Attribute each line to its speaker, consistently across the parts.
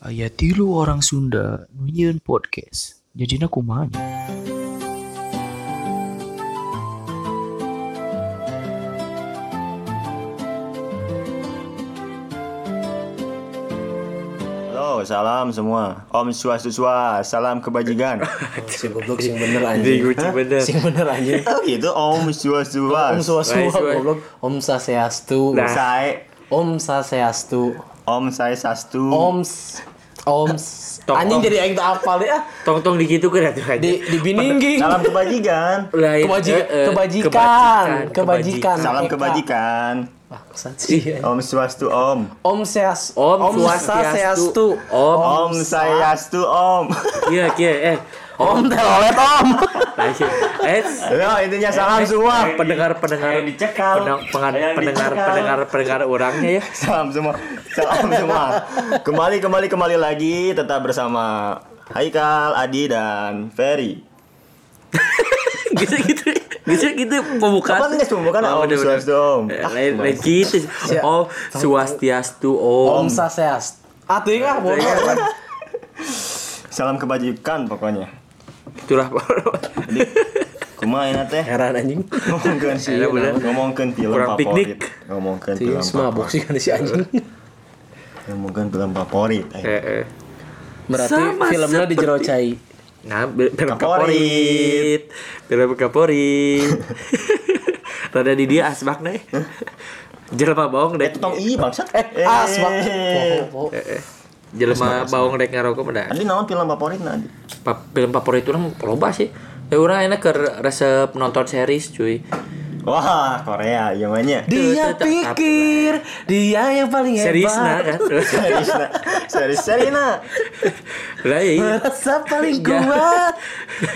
Speaker 1: Aya tilu orang Sunda nunyeun podcast. Jadinya kumaha
Speaker 2: Halo, salam semua. Om Swastiastu, salam kebajikan.
Speaker 3: Sing goblok sing bener anjing.
Speaker 4: Kucing bener.
Speaker 3: Sing bener anjing.
Speaker 2: oh gitu, Om Swastiastu.
Speaker 3: Om Swastiastu goblok. Om Saseastu.
Speaker 4: Nah.
Speaker 2: Saya,
Speaker 3: Om Saseastu.
Speaker 2: Om saya Sastu.
Speaker 3: Om Om anjing jadi aing tak apal ya.
Speaker 4: Tong tong di gitu kan atuh aja.
Speaker 3: Di di bininggi.
Speaker 2: Salam kebajikan.
Speaker 4: Lain,
Speaker 3: Kebaji-
Speaker 4: eh, eh,
Speaker 3: kebajikan. Kebajikan.
Speaker 2: Salam kebajikan.
Speaker 3: Bangsat sih.
Speaker 2: Om Swastu, Om.
Speaker 3: Om Seas
Speaker 4: Om. Om.
Speaker 2: Om saya Sastu, Om.
Speaker 4: Iya, iya, eh.
Speaker 3: Om telolet Om.
Speaker 4: Eh,
Speaker 2: Ya, intinya salam semua.
Speaker 4: pendengar pendengar
Speaker 2: dicekal.
Speaker 4: pendengar pendengar pendengar pendengar orangnya ya.
Speaker 2: Salam semua. Salam semua. Kembali kembali kembali lagi tetap bersama Haikal, Adi dan Ferry.
Speaker 4: gitu gitu gitu gitu pembukaan
Speaker 2: Kapan guys pembukaan
Speaker 4: Oh,
Speaker 2: Om
Speaker 4: udah, udah.
Speaker 2: Swastiastu, Om?
Speaker 4: Eh,
Speaker 2: Ah,
Speaker 4: lain lain gitu oh swastiastu om
Speaker 3: Om Saseastu. Atuh ya bodoh.
Speaker 2: Salam kebajikan pokoknya.
Speaker 4: itulah
Speaker 2: Kumaha enak teh?
Speaker 3: Heran anjing.
Speaker 2: ngomongkeun sih ngomongkeun film
Speaker 4: Kurang
Speaker 2: favorit
Speaker 4: piknik.
Speaker 2: ngomongkeun
Speaker 3: Si
Speaker 2: film
Speaker 3: mabok
Speaker 2: favorit
Speaker 3: sih kan si anjing.
Speaker 2: Ngomongkeun film favorit eh.
Speaker 4: eh, eh.
Speaker 3: Berarti
Speaker 4: Sama
Speaker 3: filmnya di jero cai.
Speaker 4: Nah, film
Speaker 2: kaporit.
Speaker 4: Film kaporit. Rada di dia asbak deh. Jelema baong
Speaker 2: eh
Speaker 4: dek.
Speaker 2: tong i bangsat
Speaker 3: Eh, asbak.
Speaker 4: Eh, eh. Jelema baong dek ngarokok mah dah.
Speaker 2: Adi naon film favorit Adi?
Speaker 4: Pa- Film favorit urang loba sih. Ya urang enak ke resep nonton series cuy.
Speaker 2: Wah Korea iya banyak
Speaker 3: Dia
Speaker 4: Tuh, tuh, tuh.
Speaker 3: pikir dia yang paling hebat.
Speaker 4: Series nah kan.
Speaker 2: series na series Serina
Speaker 4: Lah iya.
Speaker 3: Merasa paling
Speaker 4: Ya.
Speaker 3: kuat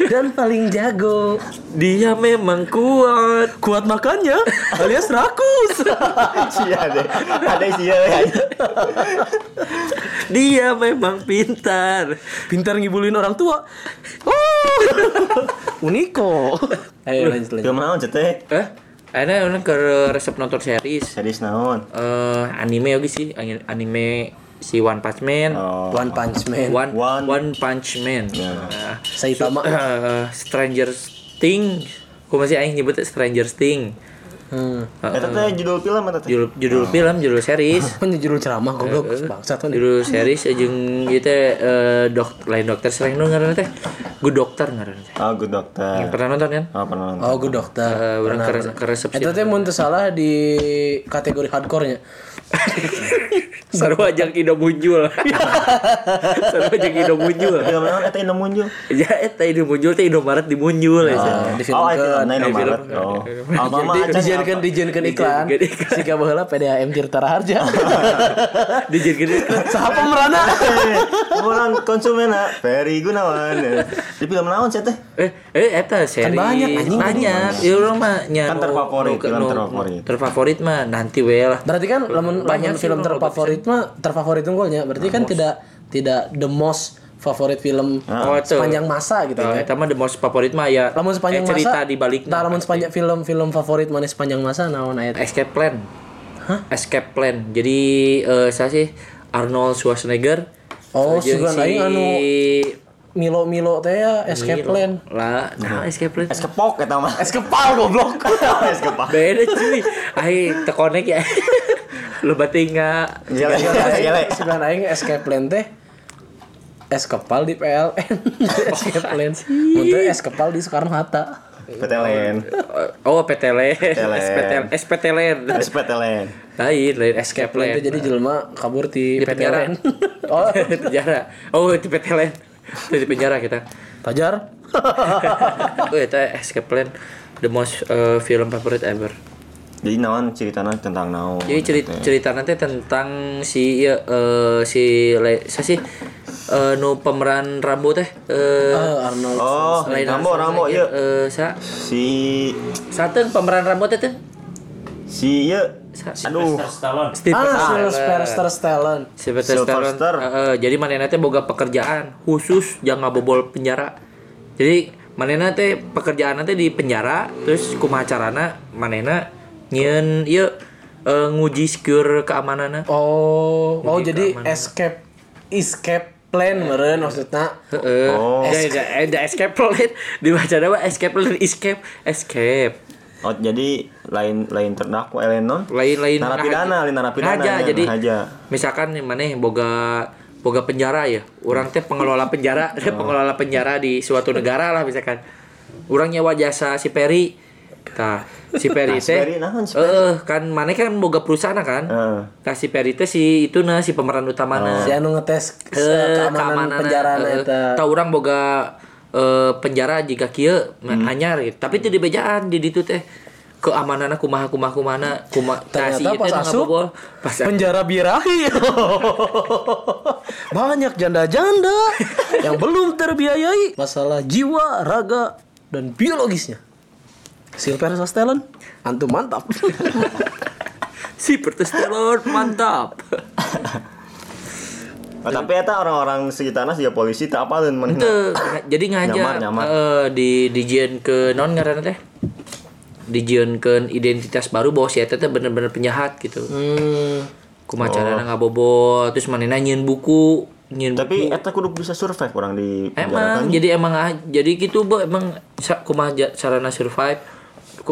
Speaker 3: dan paling jago.
Speaker 4: Dia memang kuat.
Speaker 3: Kuat makannya alias rakus.
Speaker 2: sia deh ada sia ya
Speaker 4: Dia memang pintar.
Speaker 3: Pintar ngibulin orang tua. Oh. Uniko. Ayo lanjut lanjut.
Speaker 2: film naon cete
Speaker 4: Eh, ada orang ke resep nonton series.
Speaker 2: series naon
Speaker 4: eh anime oke sih anime si One Punch Man
Speaker 2: oh
Speaker 3: One Punch Man.
Speaker 4: One,
Speaker 2: One-
Speaker 4: One Punch Man
Speaker 2: Ya.
Speaker 4: Nah,
Speaker 3: Saitama.
Speaker 4: eh, Stranger Thing aku masih aing nyebutnya Stranger Thing
Speaker 3: Hmm.
Speaker 2: eta teh judul film eta teh?
Speaker 4: Judul judul film judul series.
Speaker 3: Kan judul ceramah goblok bangsat kan.
Speaker 4: judul series jeung ieu teh eh, dok lain dokter selain nu ngaranna teh? Good dokter ngaranna teh.
Speaker 2: Oh good doctor.
Speaker 4: Pernah nonton kan?
Speaker 2: Oh pernah nonton.
Speaker 3: Oh, gue dokter.
Speaker 4: Eh, urang ke, ke resep
Speaker 3: Itu teh mun teu salah di kategori hardcore-nya.
Speaker 4: sarua ajang Indo muncul sarua ajang Indo muncul
Speaker 2: film naon eta Indo muncul
Speaker 4: ya eta Indo muncul teh Indomaret dimuncul ya
Speaker 3: di film
Speaker 2: oh itu
Speaker 3: ke
Speaker 2: nah Indo
Speaker 4: film.
Speaker 2: Maret oh mama
Speaker 3: dijadikan dijadikan iklan.
Speaker 4: Iklan.
Speaker 3: Siga baheula PDAM Tirta Raharja.
Speaker 4: dijadikan
Speaker 3: Saha pemerana?
Speaker 2: orang konsumen ah Ferry Gunawan di film naon sih teh
Speaker 4: Eh, eh, eta seri
Speaker 3: banyak, anjing.
Speaker 4: banyak. Ya orang mah nya
Speaker 2: Kan terfavorit, film terfavorit.
Speaker 4: Terfavorit mah nanti we lah.
Speaker 3: Berarti kan lamun
Speaker 4: Banyak
Speaker 3: film terfavorit mah terfavorit unggulnya. Berarti kan tidak tidak the most favorit film
Speaker 4: Oh, itu.
Speaker 3: sepanjang masa gitu
Speaker 4: Oh,
Speaker 3: ya.
Speaker 4: eta mah the most favorit mah ya.
Speaker 3: Lamun sepanjang
Speaker 4: eh, cerita
Speaker 3: masa
Speaker 4: di balik.
Speaker 3: Nah, lamun sepanjang film-film favorit mana sepanjang masa naon aya teh?
Speaker 4: Escape Plan. Hah? Escape Plan. Jadi eh saya sih Arnold Schwarzenegger.
Speaker 3: Oh, aing anu Milo Milo teh ya Escape Plan.
Speaker 4: lah, nah Escape Plan.
Speaker 2: es kepok eta mah
Speaker 3: Es kepal goblok.
Speaker 2: es kepak
Speaker 4: Beda cuy. Ai tekonek ya. Lu berarti enggak
Speaker 2: gele gele
Speaker 3: Sugan aing Escape Plan teh es kepal di PLN. Escape Plan. Mun teh es kepal di Soekarno Hatta.
Speaker 2: petelen
Speaker 4: Oh, PTLN.
Speaker 2: PTLN.
Speaker 4: SPTLN. SPTLN. Lain, lain escape
Speaker 3: Plan teh jadi jelema kabur di. PTLN. oh,
Speaker 4: di penjara. Oh, di PTLN. Itu di penjara kita.
Speaker 3: Pajar.
Speaker 4: Oh, itu escape plan. The most uh, film favorite ever.
Speaker 2: Jadi naon ceritanya tentang naon
Speaker 4: Jadi cerita cerita nanti tentang si ya eh, si le, sa sih eh, nu pemeran Rambo teh eh
Speaker 3: Eh, Arnold.
Speaker 2: oh
Speaker 4: lain
Speaker 2: Rambo Rambo
Speaker 4: iya
Speaker 2: iya
Speaker 4: eh sa
Speaker 2: si
Speaker 4: saten pemeran Rambo teh teh
Speaker 2: si iya aduh
Speaker 4: Steve
Speaker 3: Ah, Sylvester Stallone.
Speaker 4: Sylvester Stallone.
Speaker 2: Sylvester.
Speaker 4: Eh, eh, jadi manehna teh boga pekerjaan khusus jangan bobol penjara. Jadi manehna teh pekerjaan teh di penjara terus kumaha carana manehna nyieun ieu eh, nguji secure keamananna.
Speaker 3: Oh, oh
Speaker 4: Jadi keamanan.
Speaker 3: escape escape plan meren maksudnya
Speaker 4: Heeh.
Speaker 2: Oh.
Speaker 4: Da, da, eh, escape plan dibaca nama escape plan escape escape.
Speaker 2: Oh, jadi lain lain terdakwa lain non?
Speaker 4: Lain-lain
Speaker 2: narapidana, lain narapidana. Nya,
Speaker 4: jadi
Speaker 2: ngaja.
Speaker 4: misalkan nih mana boga boga penjara ya. Orang teh pengelola penjara,
Speaker 2: Oh.
Speaker 4: pengelola penjara di suatu negara lah misalkan. Orang nyewa jasa si Peri. Tah, si Peri
Speaker 2: Nah, si
Speaker 4: teh.
Speaker 2: Peri naon si
Speaker 4: Eh, kan mana kan boga perusahaan kan?
Speaker 2: Heeh.
Speaker 4: Nah, si Peri teh si itu nah si pemeran utamana.
Speaker 3: si anu ngetes
Speaker 4: Eh,
Speaker 3: keamanan penjara
Speaker 4: eh,
Speaker 3: eta
Speaker 4: Tahu orang boga eh, penjara jika kieu hmm. anyar gitu. Tapi itu di bejaan di ditu teh keamananna kumaha kumaha kumaha kumaha tah, si
Speaker 3: ternyata
Speaker 4: itu
Speaker 3: pas
Speaker 4: nu
Speaker 3: asup
Speaker 4: pas
Speaker 3: penjara birahi banyak janda-janda yang belum terbiayai masalah jiwa raga dan biologisnya Sylvester Stallone antum mantap.
Speaker 4: Si testosteron mantap.
Speaker 2: Oh, tapi eta orang-orang sekitarnya sih polisi tak apa dan mana?
Speaker 4: jadi
Speaker 2: nyamar.
Speaker 4: eh, di dijieun ke non ngaranna teh? Ke identitas baru bahwa si eta teh bener-bener penjahat gitu.
Speaker 3: Hmm,
Speaker 4: kumaha carana ngabobol terus manehna nyieun buku nyieun
Speaker 2: Tapi eta kudu bisa survive orang di penjara kan?
Speaker 4: Emang jadi emang ah, jadi gitu bo emang kumaha sarana survive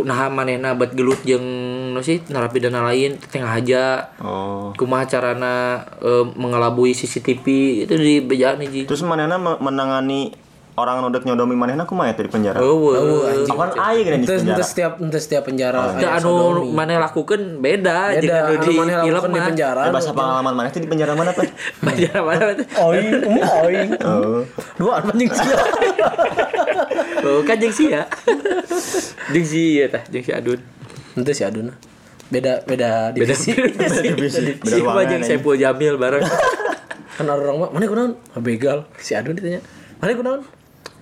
Speaker 4: nah manehna bet gelut jeung no sih narapidana lain tengah aja
Speaker 2: Oh.
Speaker 4: kumaha carana eh, mengelabui CCTV itu di bejaan hiji.
Speaker 2: Terus manehna me- menangani orang nudek nyodomi manehna kumaha eta di penjara?
Speaker 4: Eueuh.
Speaker 2: Apaan aya di penjara?
Speaker 3: setiap ente setiap penjara
Speaker 4: Teu anu maneh lakukeun beda,
Speaker 3: beda
Speaker 4: jeung anu
Speaker 3: anu
Speaker 4: di film
Speaker 3: lakukan di
Speaker 4: mah.
Speaker 3: penjara
Speaker 2: Eh, bahasa pengalaman maneh teh di penjara mana, Pak?
Speaker 4: Penjara mana teh?
Speaker 3: oing um, oing
Speaker 2: Oh.
Speaker 3: dua anjing sia
Speaker 4: Oh, kan jeung sia. Jeung sia tah, jeung si Adun.
Speaker 3: ente si aduna beda beda
Speaker 4: Beda
Speaker 3: divisi
Speaker 2: divisi, beda
Speaker 4: Si mah
Speaker 2: ruangan,
Speaker 4: jeung
Speaker 2: anjing.
Speaker 4: Saiful Jamil bareng.
Speaker 3: kan orang mah mana kunaon Ah, begal si adun ditanya mana kunaon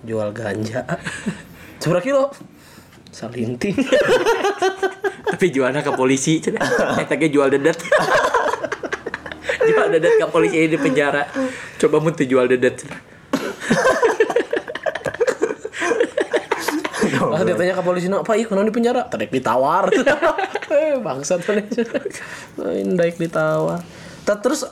Speaker 3: jual ganja seberapa kilo salinting
Speaker 4: tapi jualnya ke polisi ge jual dedet jual dedet ke polisi di penjara coba mun teu jual dedet.
Speaker 3: Pas dia tanya ke polisi, "No, Pak, iya kunaon di penjara?" Tadek ditawar. eh, bangsat mana. Main daek ditawar. Ta- terus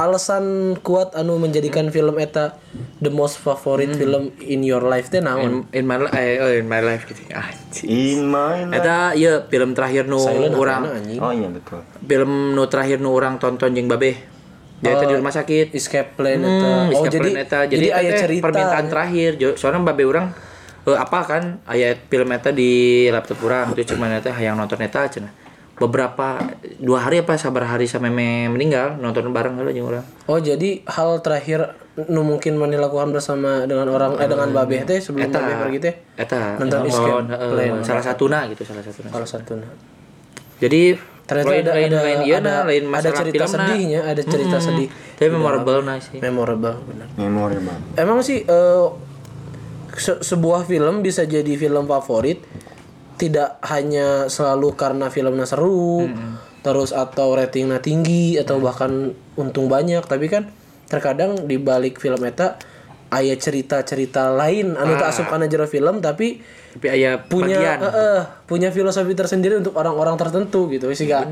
Speaker 3: alasan kuat anu menjadikan film eta the most favorite film in your life teh naon?
Speaker 4: in, in my life eh, oh, in my life gitu anjing
Speaker 2: In my life.
Speaker 4: eta ieu film terakhir nu
Speaker 3: Silent
Speaker 4: urang
Speaker 3: apana, anjing?
Speaker 2: Oh iya betul.
Speaker 4: film nu terakhir nu urang tonton jeung babe dia eta di rumah sakit
Speaker 3: Escape Plan eta.
Speaker 4: Hmm,
Speaker 3: Oh,
Speaker 4: escape
Speaker 3: jadi
Speaker 4: plan eta.
Speaker 3: jadi,
Speaker 4: jadi,
Speaker 3: aya
Speaker 4: eta teh
Speaker 3: cerita.
Speaker 4: permintaan terakhir Jo- soalnya babe urang eh, apa kan aya film eta di laptop urang terus cuman eta hayang nonton eta cenah beberapa dua hari apa sabar hari sampai me meninggal nonton bareng heula jeung urang
Speaker 3: Oh, jadi hal terakhir nu mungkin mana lakukan bersama dengan orang eh dengan babeh teh sebelum
Speaker 4: eta
Speaker 3: babeh pergi teh
Speaker 4: eta
Speaker 3: nonton Plan.
Speaker 4: salah satuna gitu salah satuna
Speaker 3: salah satu
Speaker 4: jadi
Speaker 3: Ternyata
Speaker 4: lain,
Speaker 3: ada
Speaker 4: lain,
Speaker 3: ada
Speaker 4: lain, iya
Speaker 3: ada,
Speaker 4: nah, lain
Speaker 3: ada cerita sedihnya, ada cerita
Speaker 4: Mm-mm.
Speaker 3: sedih.
Speaker 4: tapi memorable nah sih
Speaker 3: Memorable benar.
Speaker 2: Memori bang.
Speaker 3: Emang sih eh, se- sebuah film bisa jadi film favorit tidak hanya selalu karena filmnya seru, terus atau ratingnya tinggi atau bahkan untung banyak, tapi kan terkadang di balik film eta aya cerita-cerita lain anu tak asup kana jero film tapi
Speaker 4: tapi aya
Speaker 3: punya eh, eh, punya filosofi tersendiri untuk orang-orang tertentu gitu sih gak?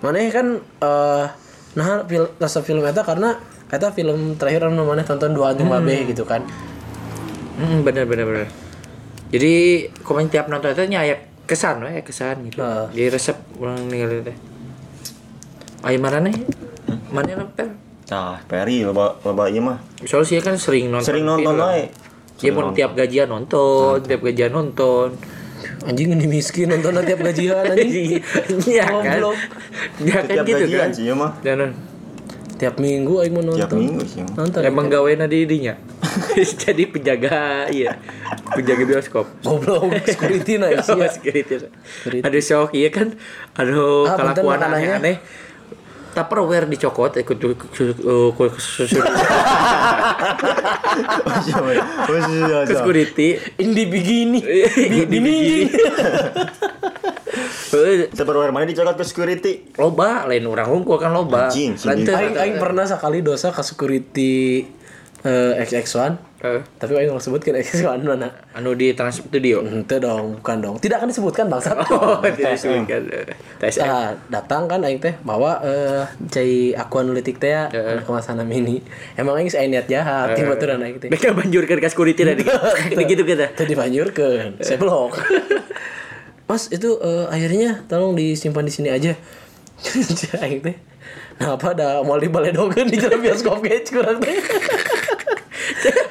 Speaker 3: Mana kan eh nah fil rasa film eta karena eta film terakhir anu mana tonton dua anjing babe gitu kan.
Speaker 4: Hmm, bener bener bener. Jadi komen tiap nonton itu nya kesan we kesan gitu.
Speaker 3: Heeh.
Speaker 4: Jadi resep orang ningali teh. Ayo mana nih? Mana nonton?
Speaker 2: Nah, Peri loba loba ieu mah.
Speaker 4: Soalnya sih kan sering nonton.
Speaker 2: Sering nonton wae.
Speaker 4: Dia pun tiap gajian nonton, tiap gajian nonton.
Speaker 3: anjing ini miskin nonton tiap gajian anjing
Speaker 4: Iya kan? Ya kan
Speaker 2: Tiap
Speaker 4: gitu
Speaker 2: gajian
Speaker 4: kan.
Speaker 2: sih ieu mah.
Speaker 4: Dan
Speaker 3: tiap minggu aing mau nonton
Speaker 2: Tiap minggu sih.
Speaker 3: nonton
Speaker 4: emang gawena di dinya. Jadi penjaga iya. Penjaga bioskop.
Speaker 3: goblok security nah
Speaker 4: Oh,
Speaker 3: isi
Speaker 4: security. Aduh shock iya kan. Aduh
Speaker 3: Ah,
Speaker 4: kelakuan aneh-aneh. Tupperware dicokot ikut ikut ke
Speaker 2: Oh iya. iya.
Speaker 4: security.
Speaker 3: indi begini
Speaker 4: Bini.
Speaker 2: Tupperware mana dicokot ke security?
Speaker 4: Loba lain orang hungkul kan loba.
Speaker 2: Anjing,
Speaker 3: aing pernah sekali dosa ke security eh, XX1
Speaker 4: Eh,
Speaker 3: Tapi aing mau sebutkan ex kawan mana.
Speaker 4: anu di Trans Studio.
Speaker 3: Ente dong, bukan dong. Tidak akan disebutkan bangsat.
Speaker 4: Oh, tidak disebutkan. TSM.
Speaker 3: Ah, datang kan aing teh bawa eh cai aku analitik teh ya
Speaker 4: Heeh.
Speaker 3: ke masana mini. Emang aing saya niat jahat tiba tuh aing teh.
Speaker 4: Mereka banjurkan ke security tadi. Begitu kita.
Speaker 3: Tadi dibanjurkeun, saya blok. Mas itu eh, airnya tolong disimpan di sini aja. aing teh. Nah, apa ada mau dibaledogeun di jalan bioskop ge kurang teh.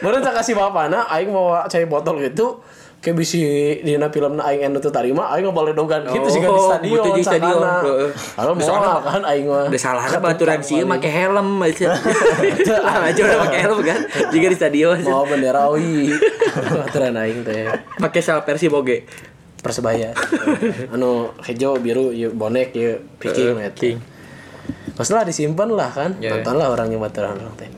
Speaker 3: Baru tak kasih bapak nah, aing mau cai botol gitu kayak bisi dina film na aing anu teu tarima aing ngabaledogan gitu sih di
Speaker 4: Oh,
Speaker 3: stadion
Speaker 4: butuh di stadion.
Speaker 3: Kalau mau kan aing mah.
Speaker 4: Udah salah baturan sih make helm aja. Aja udah pakai helm kan. Juga di stadion.
Speaker 3: mau bendera UI. Aturan aing teh.
Speaker 4: Pakai sal versi boge.
Speaker 3: Persebaya. anu hijau biru ieu bonek ieu picking
Speaker 4: Eh,
Speaker 3: eta.
Speaker 4: King.
Speaker 3: Pas lah disimpan lah kan.
Speaker 4: Ya,
Speaker 3: Nonton lah orang yang baturan orang teh.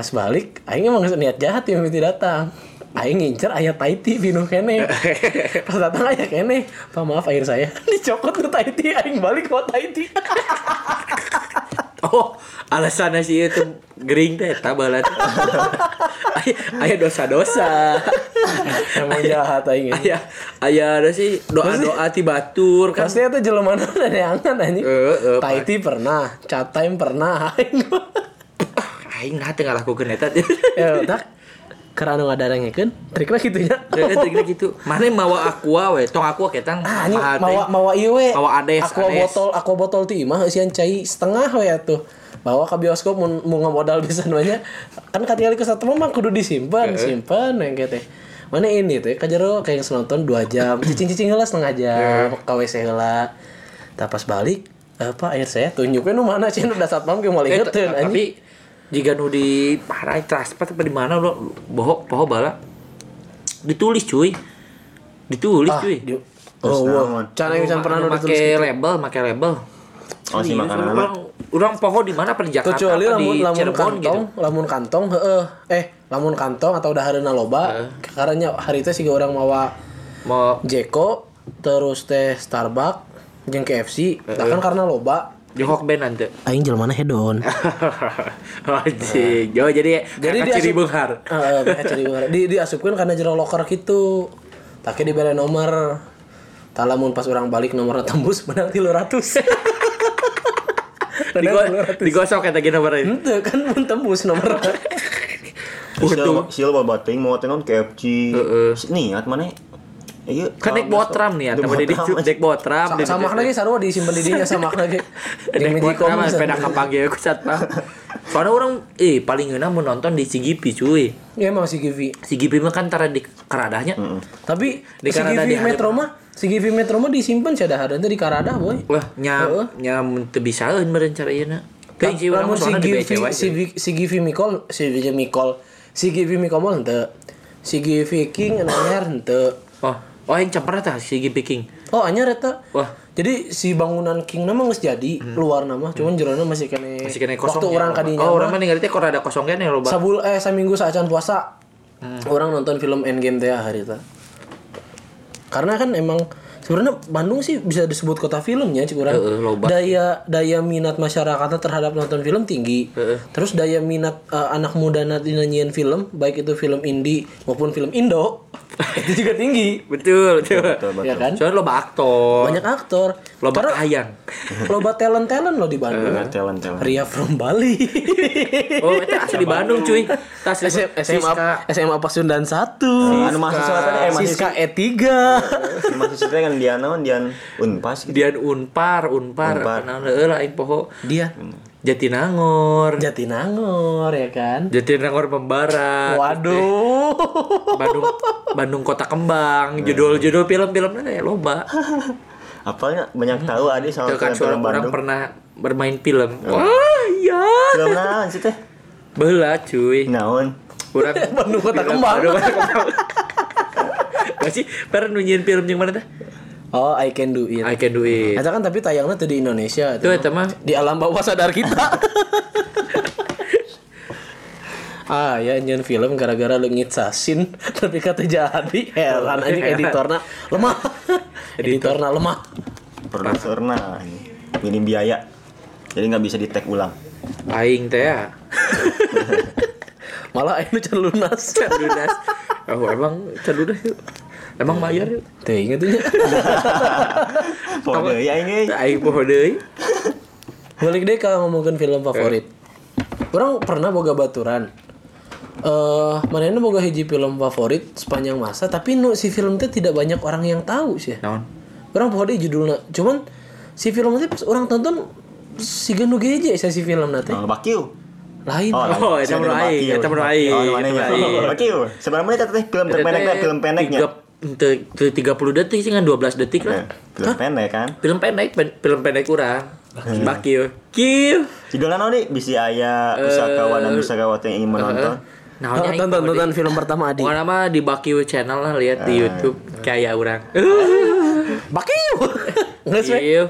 Speaker 3: Pas balik aing emang niat jahat yang mesti datang. Aing ngincer ayat Taiti pinu kene. Pas datang ayat kene. Pak maaf air saya dicokot ke Taiti aing balik ke Taiti.
Speaker 4: Oh, alasannya sih itu gering teh tabalan. Aya aya dosa-dosa.
Speaker 3: emang jahat aing. ini.
Speaker 4: Aya aya ada sih doa-doa ti batur kan.
Speaker 3: Pasti itu jelema neangan anjing.
Speaker 4: Eh, eh,
Speaker 3: Taiti pernah, chat time pernah. Aing.
Speaker 4: Aing nah teu ngalakukeun eta.
Speaker 3: Ya tak karena anu ngadarengkeun trikna kitu nya.
Speaker 4: Heeh, triknya gitu. Mana mawa aqua we, tong aqua ketang.
Speaker 3: Ah, ini mawa mawa ieu we.
Speaker 4: Mawa ades,
Speaker 3: Aqua
Speaker 4: ades.
Speaker 3: botol, aqua botol ti mah eusian cai setengah we atuh. Bawa ke bioskop mun mun ngamodal bisa namanya. Kan katingali ke satu mah kudu disimpan, simpan yang teh. Mana ini teh kajero kayak yang nonton 2 jam, cicing-cicing heula setengah jam, ka WC heula. Tah pas balik apa air saya tunjuknya nu mana sih udah satpam ke mau
Speaker 4: Eh,
Speaker 3: lihat
Speaker 4: tapi jika nu di parai transport apa di mana lo bohong poho bala. Ditulis cuy. Ditulis cuy.
Speaker 3: Di-
Speaker 2: Terus
Speaker 3: Oh, wah. Cara yang bisa pernah udah tulis
Speaker 4: make label make label.
Speaker 2: Oh, si
Speaker 4: Serius,
Speaker 2: makanan
Speaker 4: orang, orang poho di mana? Di Jakarta
Speaker 3: kecuali
Speaker 4: apa
Speaker 3: lamun
Speaker 4: di
Speaker 3: lamun
Speaker 4: Cirebon
Speaker 3: kantong
Speaker 4: gitu.
Speaker 3: lamun kantong heeh. Eh lamun kantong atau dahareuna loba karena hari itu sih orang mawa
Speaker 4: mau
Speaker 3: Jeko terus teh Starbucks jeung KFC nah kan karena loba
Speaker 4: di Hokben nanti
Speaker 3: aing jelmana hedon
Speaker 4: Anjing. Oh, jadi
Speaker 3: jadi
Speaker 4: kakak
Speaker 3: dia
Speaker 4: ciri benghar.
Speaker 3: Heeh, kakak ciri benghar. Di diasupkeun kana jero loker gitu. Take dibere nomor. Talamun pas orang balik nomornya tembus menang 300.
Speaker 4: Digo, digosok kata gini nomor ini.
Speaker 3: Henteu kan mun tembus nomor.
Speaker 2: Sil sil babat teuing mau tenon KFC.
Speaker 4: Heeh.
Speaker 2: Niat mana? Iya.
Speaker 4: Kan naik botram nih, atau di naik botram.
Speaker 3: Sa- Sama lagi sarua disimpen di dinya sama lagi. Magicom
Speaker 4: botram sepeda kapang gitu satpam. Soalnya orang eh paling enak mau nonton di CGV cuy.
Speaker 3: Ya emang Givi.
Speaker 4: CGV mah kan tara di keradahnya.
Speaker 3: Tapi
Speaker 4: Di Kanada
Speaker 3: Givi
Speaker 4: di
Speaker 3: Metro mah Givi Metro mah disimpan sia dahar teh di Kanada boy.
Speaker 4: Wah, nya nya teu bisaeun meureun cara ieu sih
Speaker 3: Lamun si Givi si Vi- si Givi Mikol si Givi Mikol si Givi Mikol mah henteu. Si Givi King anyar henteu.
Speaker 4: Oh, oh yang campurna tah si CGV King.
Speaker 3: Oh anyar eta.
Speaker 4: Wah,
Speaker 3: Jadi si bangunan King nama geus jadi luar nama cuman jerona masih kene
Speaker 4: masih kena kosong.
Speaker 3: waktu
Speaker 4: ya.
Speaker 3: orang kadinya
Speaker 4: Oh, orang mah ningali teh kok rada kosong kan ya loba.
Speaker 3: sabul eh saminggu saacan puasa orang nonton film Endgame teh hari itu karena kan emang sebenarnya Bandung sih bisa disebut kota filmnya cik urang.
Speaker 4: Heeh, loba.
Speaker 3: daya daya minat masyarakatnya terhadap nonton film tinggi terus daya minat eh, anak muda nanti nyanyiin film baik itu film indie maupun film Indo itu juga tinggi
Speaker 4: Betul, betul.
Speaker 2: Betul, betul.
Speaker 3: ya kan
Speaker 4: Soalnya loba aktor.
Speaker 3: banyak aktor
Speaker 4: Loba
Speaker 3: Karena
Speaker 4: ayang.
Speaker 3: loba talent talent loh di Bandung
Speaker 2: Eh, talent talent.
Speaker 3: Ria from Bali
Speaker 4: Oh, itu asli Bandung cuy. Tas
Speaker 3: SM, SMA. SMA Pasundan 1
Speaker 2: Anu mahasiswa tadi eh mahasiswa
Speaker 3: Siska E3
Speaker 2: mahasiswa kan dia naon Dian Unpas gitu.
Speaker 4: Dian Unpar, Unpar,
Speaker 2: Unpar.
Speaker 4: kenal heeh lah aing poho.
Speaker 3: dia
Speaker 4: Jatinangor.
Speaker 3: Jatinangor ya kan
Speaker 4: Jatinangor Membara.
Speaker 3: waduh
Speaker 4: Bandung Bandung Kota Kembang, judul-judul film-filmnya kayak loba.
Speaker 2: Apalnya banyak tahu adi sama
Speaker 4: Itu kan
Speaker 2: film
Speaker 4: suara orang
Speaker 2: Bandung.
Speaker 4: pernah bermain film. Wah, iya.
Speaker 2: Film naon sih teh?
Speaker 4: Bela cuy.
Speaker 2: Naon?
Speaker 4: Kurang
Speaker 3: Bandung Kota Kembang.
Speaker 4: Bandung Kota Kembang. Masih pernah nunjukin film yang mana teh?
Speaker 3: Oh I can do it
Speaker 4: I can do it.
Speaker 3: Eta kan tapi tayangnya tuh di Indonesia
Speaker 4: Itu eta mah
Speaker 3: di alam bawah sadar kita ah ya nyen film gara-gara leungit sasin tapi kata jadi heran anjing editorna lemah editorna lemah
Speaker 2: Produserna minim biaya. Jadi nggak bisa di tag ulang.
Speaker 4: aing teh ya.
Speaker 3: Malah aing nu can lunas.
Speaker 4: Lunas. Oh, emang lunas yuk. Emang bayar yuk.
Speaker 3: Teu inget tuh.
Speaker 2: Pokoknya ya ini.
Speaker 4: Aing poho deui.
Speaker 3: Balik deh kalau ngomongin film favorit. Orang pernah boga baturan. Eh, mana boga hiji film favorit sepanjang masa, tapi nu si film itu tidak banyak orang yang tahu sih.
Speaker 4: Naon?
Speaker 3: Orang poho deui judulnya. Cuman si film itu pas orang tonton si ganu geje saya si film nanti.
Speaker 2: Oh, Bakiu.
Speaker 3: Lain.
Speaker 4: Oh, aing, eta mah aing.
Speaker 2: Oh, mana
Speaker 4: Eta mah
Speaker 2: ya?
Speaker 4: aing.
Speaker 2: Bakiu. Sebenarnya menit teh film terpendek film pendeknya.
Speaker 4: Tiga- te- te- 30 detik sih kan 12 detik
Speaker 2: Eh,
Speaker 4: lah.
Speaker 2: Film pendek kan.
Speaker 4: Film pendek, pen- film pendek kurang. Bakil. Kill.
Speaker 2: Judulnya naon nih? Bisi aya usakawan dan usakawati yang ingin menonton.
Speaker 4: Nah,
Speaker 3: Oh, tonton tonton film pertama Adi.
Speaker 4: Pokoknya mah di Bakil channel lah lihat di YouTube kayak orang.
Speaker 3: Bakiu. Nggak sih.
Speaker 4: Kill.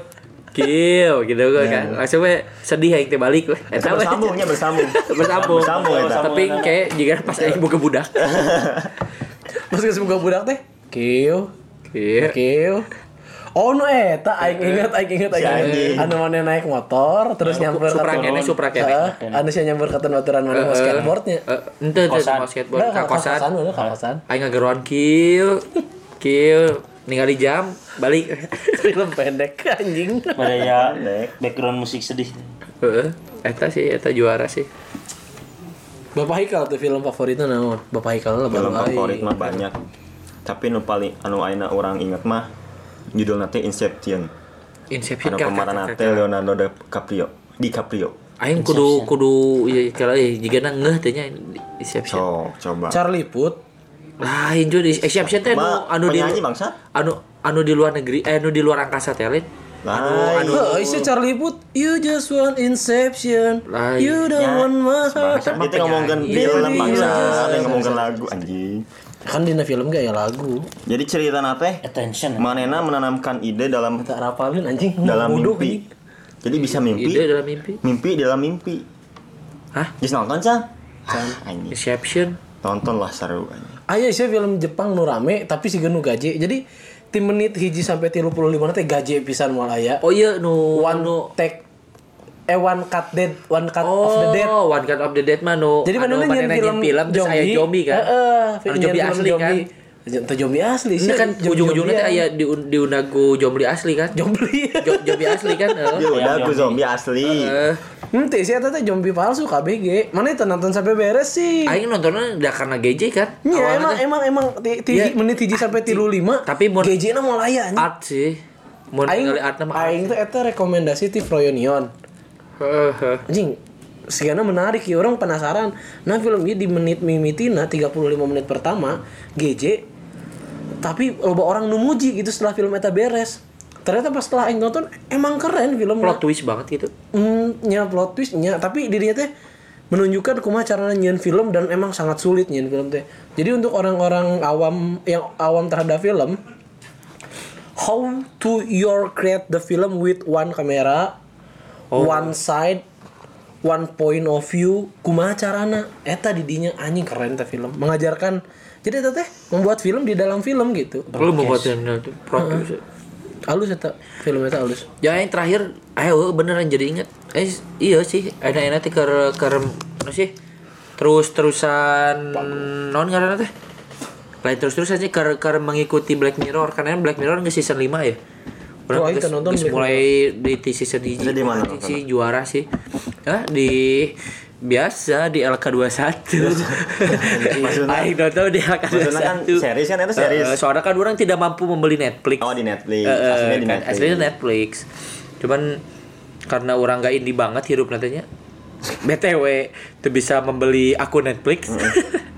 Speaker 4: Kill gitu kan. Langsung we sedih aing teh balik we. Eta.
Speaker 2: Bersambungnya bersambung.
Speaker 4: bersambung. Tapi kayak jika pas aing buka budak.
Speaker 3: Pas ke semoga budak teh. Kiu.
Speaker 4: Kill.
Speaker 3: Kiu. Oh no eta aing inget aing inget aing
Speaker 2: Si
Speaker 3: inget.
Speaker 2: anjing.
Speaker 3: Anu mana naik motor terus nyamper
Speaker 4: Supra
Speaker 3: ke-
Speaker 4: kene, Supra kene.
Speaker 3: Anu sih nyamper ke baturan mana mau skateboardnya.
Speaker 4: Eh, ente tuh
Speaker 5: Kosan.
Speaker 4: mau skateboard ka
Speaker 3: kosan,
Speaker 4: kosan.
Speaker 3: udah kosan.
Speaker 4: Aing ngageruan kill. Kill. Ningali jam balik.
Speaker 3: Film pendek anjing.
Speaker 5: Pada ya background musik sedih.
Speaker 4: Heeh. Eta sih eta juara sih.
Speaker 3: Bapak Haikal tuh film favoritnya naon? Bapak Haikal lah
Speaker 2: Film
Speaker 3: aing.
Speaker 2: favorit mah banyak. Tapi nu paling anu aina orang inget mah judulnya teh Inception.
Speaker 4: Inception
Speaker 2: Anu pemeran teh Leonardo DiCaprio. DiCaprio.
Speaker 4: Aing kudu kudu ya kalau eh jigana ngeuh teh nya Inception.
Speaker 2: So, coba.
Speaker 3: Charlie Puth.
Speaker 4: Lain juga di Inception teh anu anu di
Speaker 2: bangsa.
Speaker 4: anu anu di luar negeri eh anu di luar angkasa teh lain.
Speaker 2: Lain.
Speaker 3: Oh, isi Charlie Puth. You just want Inception.
Speaker 4: Lain.
Speaker 3: You don't
Speaker 2: Ya.
Speaker 3: want my heart.
Speaker 2: Ngomongin
Speaker 4: penyanyi.
Speaker 2: film
Speaker 3: Baby,
Speaker 2: bangsa, ngomongin lagu anjing.
Speaker 3: Kan dina film gak ya lagu.
Speaker 2: Jadi cerita teh
Speaker 5: Attention.
Speaker 2: Manena menanamkan ide dalam
Speaker 3: Tak rapalin anjing.
Speaker 2: dalam
Speaker 3: Bodoh,
Speaker 2: mimpi. Jadi bisa mimpi,
Speaker 4: Ide dalam mimpi.
Speaker 2: mimpi dalam mimpi.
Speaker 4: Hah?
Speaker 2: Just nonton cah? Ah, anjing.
Speaker 4: Inception.
Speaker 2: Tonton lah seru anjing.
Speaker 3: Aya sih film Jepang nu rame tapi si nu gaje. Jadi tim menit hiji sampai 35 teh gaje pisan moal aya.
Speaker 4: Oh iya nu
Speaker 3: One
Speaker 4: nu
Speaker 3: take eh one cut dead, one cut of the dead.
Speaker 4: Oh, One Cut of the Dead mah nu
Speaker 3: Jadi mana
Speaker 4: anu
Speaker 3: nyen
Speaker 4: manehna
Speaker 3: film,
Speaker 4: film terus aya zombie kan.
Speaker 3: Heeh,
Speaker 4: Anu
Speaker 3: nyen
Speaker 4: zombie asli kan.
Speaker 3: Itu zombie asli
Speaker 4: Ini
Speaker 3: sih.
Speaker 4: kan ujung-ujungnya teh aya di diundang ku zombie asli kan.
Speaker 3: zombie.
Speaker 4: Zombie asli kan. Heeh.
Speaker 2: udah aku zombie asli.
Speaker 4: Eh,
Speaker 3: Henteu sih eta teh zombie palsu KBG. Mana itu nonton sampai beres sih?
Speaker 4: aing nontonnya udah karena GJ kan.
Speaker 3: Iya emang emang emang
Speaker 4: Iya.
Speaker 3: menit hiji sampai tilu lima.
Speaker 4: Tapi mun-
Speaker 3: GJ na mau laya anjing.
Speaker 4: art sih. Mun
Speaker 3: Aing
Speaker 4: ningali art mah art.
Speaker 3: aing tuh eta rekomendasi ti Froyonion. Anjing Sigana menarik ya orang penasaran. Nah film ini di menit mimitina 35 menit pertama GJ tapi loba orang numuji gitu setelah film eta beres. Ternyata pas setelah aing nonton emang keren film
Speaker 4: Plot twist banget gitu.
Speaker 3: Hmm, nya plot twistnya tapi dirinya teh menunjukkan kumaha caranya nyian film dan emang sangat sulit nyian film teh. Jadi untuk orang-orang awam yang awam terhadap film how to your create the film with one camera, one side, one point of view, kumaha carana eta didinya anjing keren teh film. Mengajarkan jadi eta teh membuat film di dalam film gitu.
Speaker 4: Lu membuat yang plot twist.
Speaker 3: Halus eta film eta halus.
Speaker 4: Ya yang terakhir, ayo beneran jadi inget. Eh iya sih, ada enak teh ker ker apa sih? Terus terusan non ngaranna teh. Lain terus terus aja ker ker mengikuti Black Mirror karena Black Mirror nggak season 5 ya.
Speaker 3: Oh, teu
Speaker 4: geus-
Speaker 3: nonton
Speaker 4: mulai di di season di
Speaker 2: Itu di mana
Speaker 4: sih juara sih. Ah di biasa di LK21.
Speaker 2: Maksudnya-
Speaker 4: Aing nonton di LK21.
Speaker 2: Maksudnya kan series kan itu series.
Speaker 4: Eh, soalnya kan orang tidak mampu membeli Netflix.
Speaker 2: Oh di Netflix.
Speaker 4: Eh, eh,
Speaker 2: Aslinya di
Speaker 4: kan,
Speaker 2: Netflix.
Speaker 4: aslinya Netflix. Cuman karena orang nggak indie banget hidup nantinya. BTW tuh bisa membeli akun Netflix.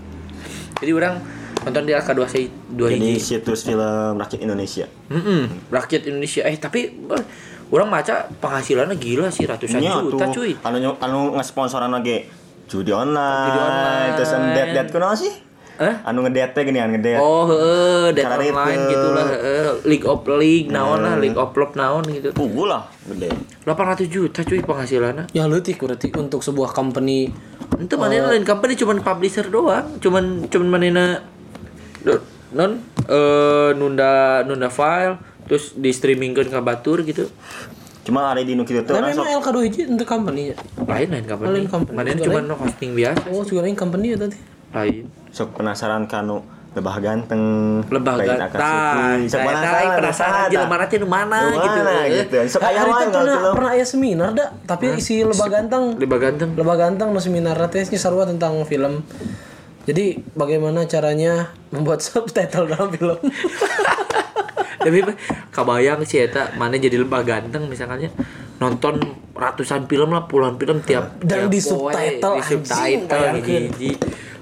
Speaker 4: Jadi orang nonton di AK2 sih dua
Speaker 2: Jadi
Speaker 4: hiji.
Speaker 2: situs film rakyat Indonesia.
Speaker 4: Mm-mm, rakyat Indonesia. Eh tapi eh, orang maca penghasilannya gila sih ratusan
Speaker 2: Nya
Speaker 4: juta
Speaker 2: tuh,
Speaker 4: cuy.
Speaker 2: Anu anu ngesponsoran lagi judi online.
Speaker 4: Judi online.
Speaker 2: Terus det det kunaon sih?
Speaker 4: Eh?
Speaker 2: Anu ngedet teh geuningan ngedet.
Speaker 4: Oh, heeh, dan
Speaker 2: Karena
Speaker 4: online
Speaker 2: itu.
Speaker 4: gitu lah, heeh. League of League naon lah, League of Love naon gitu.
Speaker 2: Pugu lah gede.
Speaker 4: 800 juta cuy penghasilannya.
Speaker 3: Ya leutik berarti untuk sebuah company
Speaker 4: Itu mana lain company cuman publisher doang, cuman cuman manena non eh nunda nunda file terus di streamingkan ke batur gitu.
Speaker 2: Cuma hari di nu kitu teh
Speaker 3: Tapi
Speaker 2: orang
Speaker 3: emang
Speaker 2: sok
Speaker 3: LK2 hiji untuk company ya?
Speaker 4: lain lain company
Speaker 3: Lain company.
Speaker 4: mana cuma
Speaker 3: lain.
Speaker 4: hosting biasa
Speaker 3: Oh, juga lain company ya tadi.
Speaker 4: lain
Speaker 2: sok penasaran kanu lebah ganteng
Speaker 4: lebah ganteng
Speaker 2: sok penasaran
Speaker 4: penasaran aja mana teh nu mana gitu
Speaker 2: gitu sok
Speaker 3: itu
Speaker 2: kalau
Speaker 3: pernah pernah aya seminar dah, tapi isi lebah ganteng.
Speaker 4: lebah ganteng
Speaker 3: Lebah ganteng no seminar teh sarua tentang film. Jadi bagaimana caranya membuat subtitle dalam film?
Speaker 4: tapi kabayang sih eta mana jadi lebah ganteng misalnya nonton ratusan film lah puluhan film tiap
Speaker 3: Dan
Speaker 4: tiap
Speaker 3: di subtitle,
Speaker 4: di subtitle hiji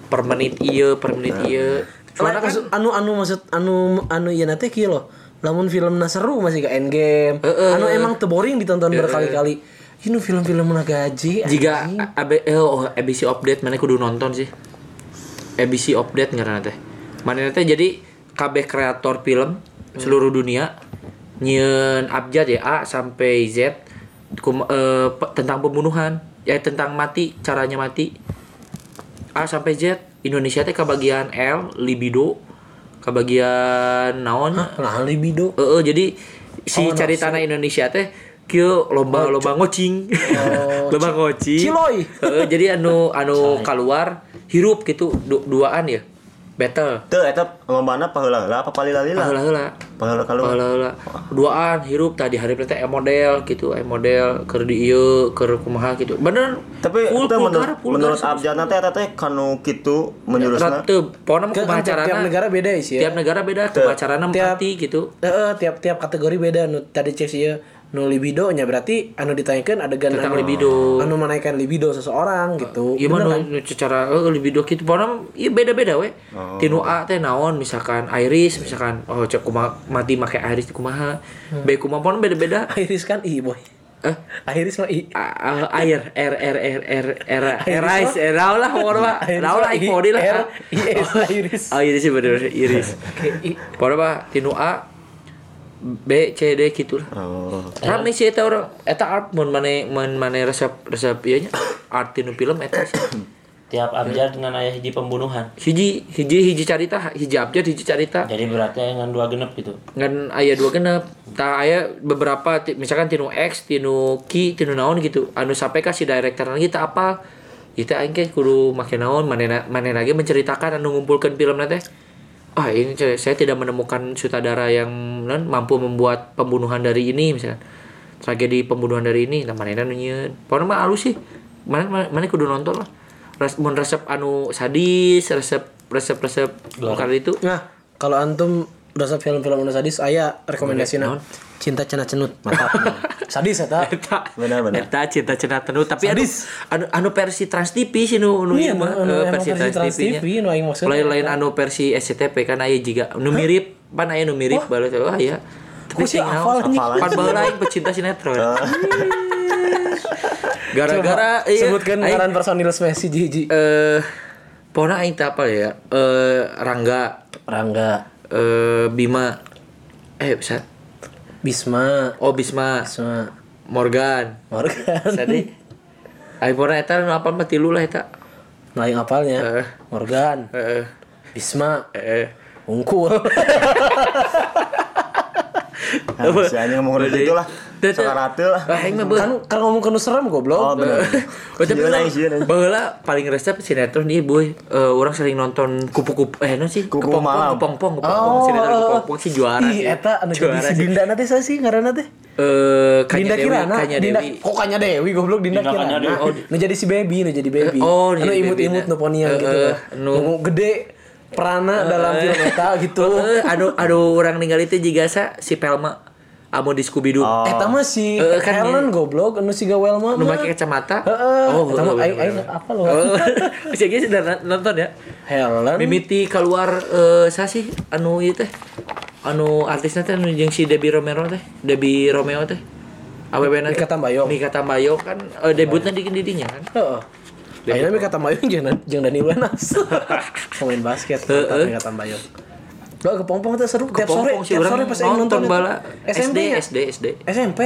Speaker 4: per menit iya per menit iya
Speaker 3: Soalnya maksud anu anu maksud anu anu ieu na teh kieu loh. Lamun film seru masih ke Endgame. Anu emang teu boring ditonton berkali-kali. Ini film-film na gaji.
Speaker 4: jika
Speaker 3: anjing.
Speaker 4: AB, eh, oh, ABC update mana kudu nonton sih ABC update nggak teh mana teh jadi KB kreator film seluruh dunia nyen abjad ya A sampai Z kum- eh, tentang pembunuhan ya tentang mati caranya mati A sampai Z Indonesia teh kebagian L libido kebagian naon
Speaker 3: Nah, libido.
Speaker 4: Eh, eh, jadi si cari tanah Indonesia teh kieu lomba lomba ngocing. lomba ngocing.
Speaker 3: Ciloy.
Speaker 4: Jadi anu anu keluar hirup gitu du- duaan ya. Battle.
Speaker 2: teu eta lombana paheula-heula apa palila-lila
Speaker 4: Heula-heula.
Speaker 2: paheula kalau
Speaker 4: Heula-heula. Duaan hirup tadi hari teh e model gitu, e model keur di ieu keur kumaha gitu. Bener.
Speaker 2: tapi
Speaker 4: full,
Speaker 2: itu
Speaker 4: full
Speaker 2: menurut
Speaker 4: full
Speaker 2: menurut. Abjad nanti eta teh kanu kitu menjurusna
Speaker 4: mah
Speaker 3: Kan
Speaker 4: kumaha
Speaker 3: tiap, negara beda sih ya.
Speaker 4: Tiap negara beda kumaha carana
Speaker 3: Tiap-
Speaker 4: mati gitu.
Speaker 3: Heeh, tiap tiap kategori beda nu tadi cek sih ya nu libido nya berarti anu ditanyakan adegan
Speaker 4: Tentang
Speaker 3: anu,
Speaker 4: libido.
Speaker 3: anu menaikkan libido seseorang gitu
Speaker 4: Iya
Speaker 3: Bener
Speaker 4: mah
Speaker 3: kan?
Speaker 4: secara eh, libido gitu pokoknya iya beda-beda we.
Speaker 3: Oh.
Speaker 4: Tinu A teh naon misalkan Iris misalkan oh cek kumaha mati make Iris kumaha.
Speaker 3: Hmm.
Speaker 4: B kumaha pokoknya beda-beda.
Speaker 3: Iris kan i boy
Speaker 4: Eh
Speaker 3: Iris mah i
Speaker 4: air R R R R R R
Speaker 3: Iris
Speaker 4: R lah mah.
Speaker 3: Iris
Speaker 4: Raul lah
Speaker 3: mah I,
Speaker 4: iPhone lah.
Speaker 3: R, IS Iris
Speaker 4: Oh Iris sih bener Iris. Pokoknya mah Tinu A B C D gitu lah.
Speaker 2: oh
Speaker 4: Rame sih eta orang eta art mun mane mun mane resep resep ieu nya art tinu film eta.
Speaker 5: Tiap abjad dengan ayah hiji pembunuhan.
Speaker 4: hiji hiji hiji carita hiji abjad hiji carita
Speaker 5: Jadi berarti dengan dua genep gitu.
Speaker 4: ngan aya dua genep tak aya beberapa misalkan tinu X tinu Ki tinu naon gitu anu sampai kasih director lagi tak apa itu aing kudu make naon manena manena lagi menceritakan anu ngumpulkan film teh ah ini saya tidak menemukan sutradara yang non, mampu membuat pembunuhan dari ini misalkan tragedi pembunuhan dari ini nah manena nu nyieun pokoknya mah halus sih. Mana mana mana kudu nonton lah. Res, mun resep anu sadis resep resep resep kali itu.
Speaker 3: Nah kalau antum resep film-film anu sadis aya rekomendasina cinta cenah cenut mantap. Sadis eta?
Speaker 4: Eta,
Speaker 2: Benar, benar.
Speaker 4: Eta cinta cenah tenu tapi anu,
Speaker 3: Sadis.
Speaker 4: anu anu versi Trans TV sih nu nu
Speaker 3: Iya,
Speaker 4: ieu mah
Speaker 3: anu
Speaker 4: eh, versi Trans.
Speaker 3: TV, nu aing maksudna
Speaker 4: Lain-lain anu versi SCTV kan aya juga nu mirip pan aya nu mirip baru wah ya. Tapi
Speaker 3: sih
Speaker 4: sing
Speaker 3: hafal
Speaker 4: Pan baheula aing pecinta sinetron. Gara-gara
Speaker 3: Coba
Speaker 4: iya,
Speaker 3: sebutkan ngaran personil Messi hiji
Speaker 4: eh pokoknya aing teh apa ya? Eh Rangga,
Speaker 3: Rangga
Speaker 4: eh Bima. Eh bisa.
Speaker 3: Bisma.
Speaker 4: Oh Bisma,
Speaker 3: Bisma.
Speaker 4: Morgan.
Speaker 3: Morgan.
Speaker 4: Tadi Aing pernah eta nu apal mah tilu lah eta.
Speaker 3: yang apalnya?
Speaker 4: Eh.
Speaker 3: Morgan.
Speaker 4: Heeh.
Speaker 3: Bisma.
Speaker 4: Eh.
Speaker 3: Unggul
Speaker 2: Nah, si anjing ngomong
Speaker 4: Jadi-
Speaker 2: itu lah sakarate lah
Speaker 4: Ah,
Speaker 3: kan kan ngomong kenu serem goblok
Speaker 2: oh bener
Speaker 4: Oh,
Speaker 2: aing, sieun aing.
Speaker 4: baheula paling resep sinetron ieu boy. Eh orang sering nonton kupu-kupu eh non sih?
Speaker 2: Kupu malam.
Speaker 4: Kepompong, kepompong. Sinetron kepompong sih juara.
Speaker 3: Ih,
Speaker 4: sih.
Speaker 3: eta anu jadi
Speaker 4: juara
Speaker 3: si
Speaker 4: sih.
Speaker 3: Dinda nanti saya sih ngaranna teh.
Speaker 4: Eh Kanya
Speaker 3: Dinda
Speaker 4: Dewi,
Speaker 3: Kirana,
Speaker 4: Kanya
Speaker 3: Dinda,
Speaker 4: Dewi.
Speaker 3: kok Kanya Dewi goblok Dinda,
Speaker 5: Dinda
Speaker 3: Kirana. Oh, nu jadi si baby, nu jadi baby.
Speaker 4: Eh, oh, nu
Speaker 3: anu
Speaker 4: jadi
Speaker 3: imut-imut nu ponian
Speaker 4: nah.
Speaker 3: gitu.
Speaker 4: Eh, eh, nu-
Speaker 3: Nu gede perana dalam film eta gitu.
Speaker 4: Eh, anu anu orang ninggal itu juga sa si Pelma. Amo di Scooby Doo.
Speaker 2: Oh.
Speaker 3: Eta mah si
Speaker 4: Eh, kan
Speaker 3: Helen goblok, anu si Gawelma
Speaker 4: Nu
Speaker 3: mah.
Speaker 4: make kacamata.
Speaker 3: Heeh.
Speaker 4: Oh,
Speaker 3: Eta mah aing
Speaker 4: bener.
Speaker 3: apa lo?
Speaker 4: Oh, si Egi sudah nonton ya?
Speaker 3: Helen.
Speaker 4: Mimiti keluar eh sa sih anu ieu teh. Anu artisnya teh anu jeung si Debbie Romero teh. Debbie Romeo teh. AWB nanti.
Speaker 3: Mika Tambayong.
Speaker 4: Mika Tambayong kan eh, debutnya di didinya kan.
Speaker 3: Heeh. Ayeuna Mika Tambayong jeung jeung Dani Wenas. Pemain basket. Mika Tambayong. Lah kepompong teh seru tiap sore, tiap sore pas aing nonton
Speaker 4: bala
Speaker 3: SMP
Speaker 4: SD? SD SD.
Speaker 3: SMP.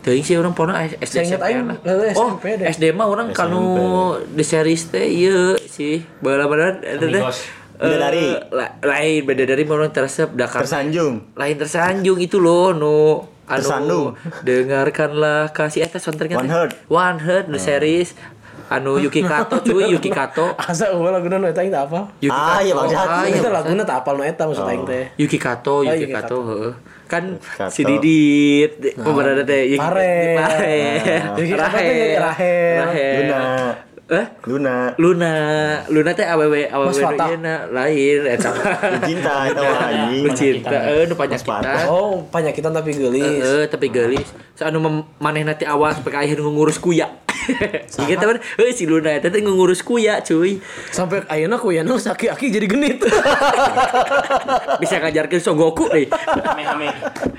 Speaker 4: Teuing sih orang pona SD SMP Oh,
Speaker 3: deh.
Speaker 4: SD mah orang kanu di series teh ieu sih. Bala-bala eta teh.
Speaker 5: Amigos.
Speaker 4: Eh,
Speaker 2: Bidadari.
Speaker 4: la- lain beda dari mau orang teresep dakar
Speaker 2: tersanjung
Speaker 4: lain tersanjung itu loh no
Speaker 2: Tersandung.
Speaker 4: dengarkanlah kasih eta soundtracknya
Speaker 2: One. Heart.
Speaker 4: One Heart the series anu Yuki Kato cuy Yuki Kato
Speaker 3: Asa eueuh laguna nu eta teh apa?
Speaker 4: Yuki
Speaker 2: Ah, iya,
Speaker 4: Kato.
Speaker 2: Bang Jat.
Speaker 4: Ah, iya,
Speaker 3: Eta
Speaker 4: Bang
Speaker 3: laguna teh apal nu eta maksud aing teh.
Speaker 4: Yuki Kato, Yuki,
Speaker 3: Yuki
Speaker 4: Kato, heeh. Kan
Speaker 2: Kato.
Speaker 4: si Didit, pemeran teh Yuki
Speaker 3: Pare.
Speaker 4: Pare.
Speaker 3: Yuki Kato teh Rahel.
Speaker 2: Luna.
Speaker 4: Eh?
Speaker 2: Luna.
Speaker 4: Luna, Luna teh awewe awewe nu lain eta.
Speaker 2: Cinta itu anjing.
Speaker 4: Nu cinta, eh nu panyakitan.
Speaker 3: Oh, penyakitan tapi geulis.
Speaker 4: Heeh, tapi gelis. Saat anu mem- maneh nanti awas sampai akhir ngurus kuya. Ingat teman, heuh si Luna teh ngurus kuya, cuy.
Speaker 3: Sampai ayeuna ku yana sakit aki jadi genit.
Speaker 4: Bisa ngajarkeun Sogoku deh.
Speaker 5: Ame-ame.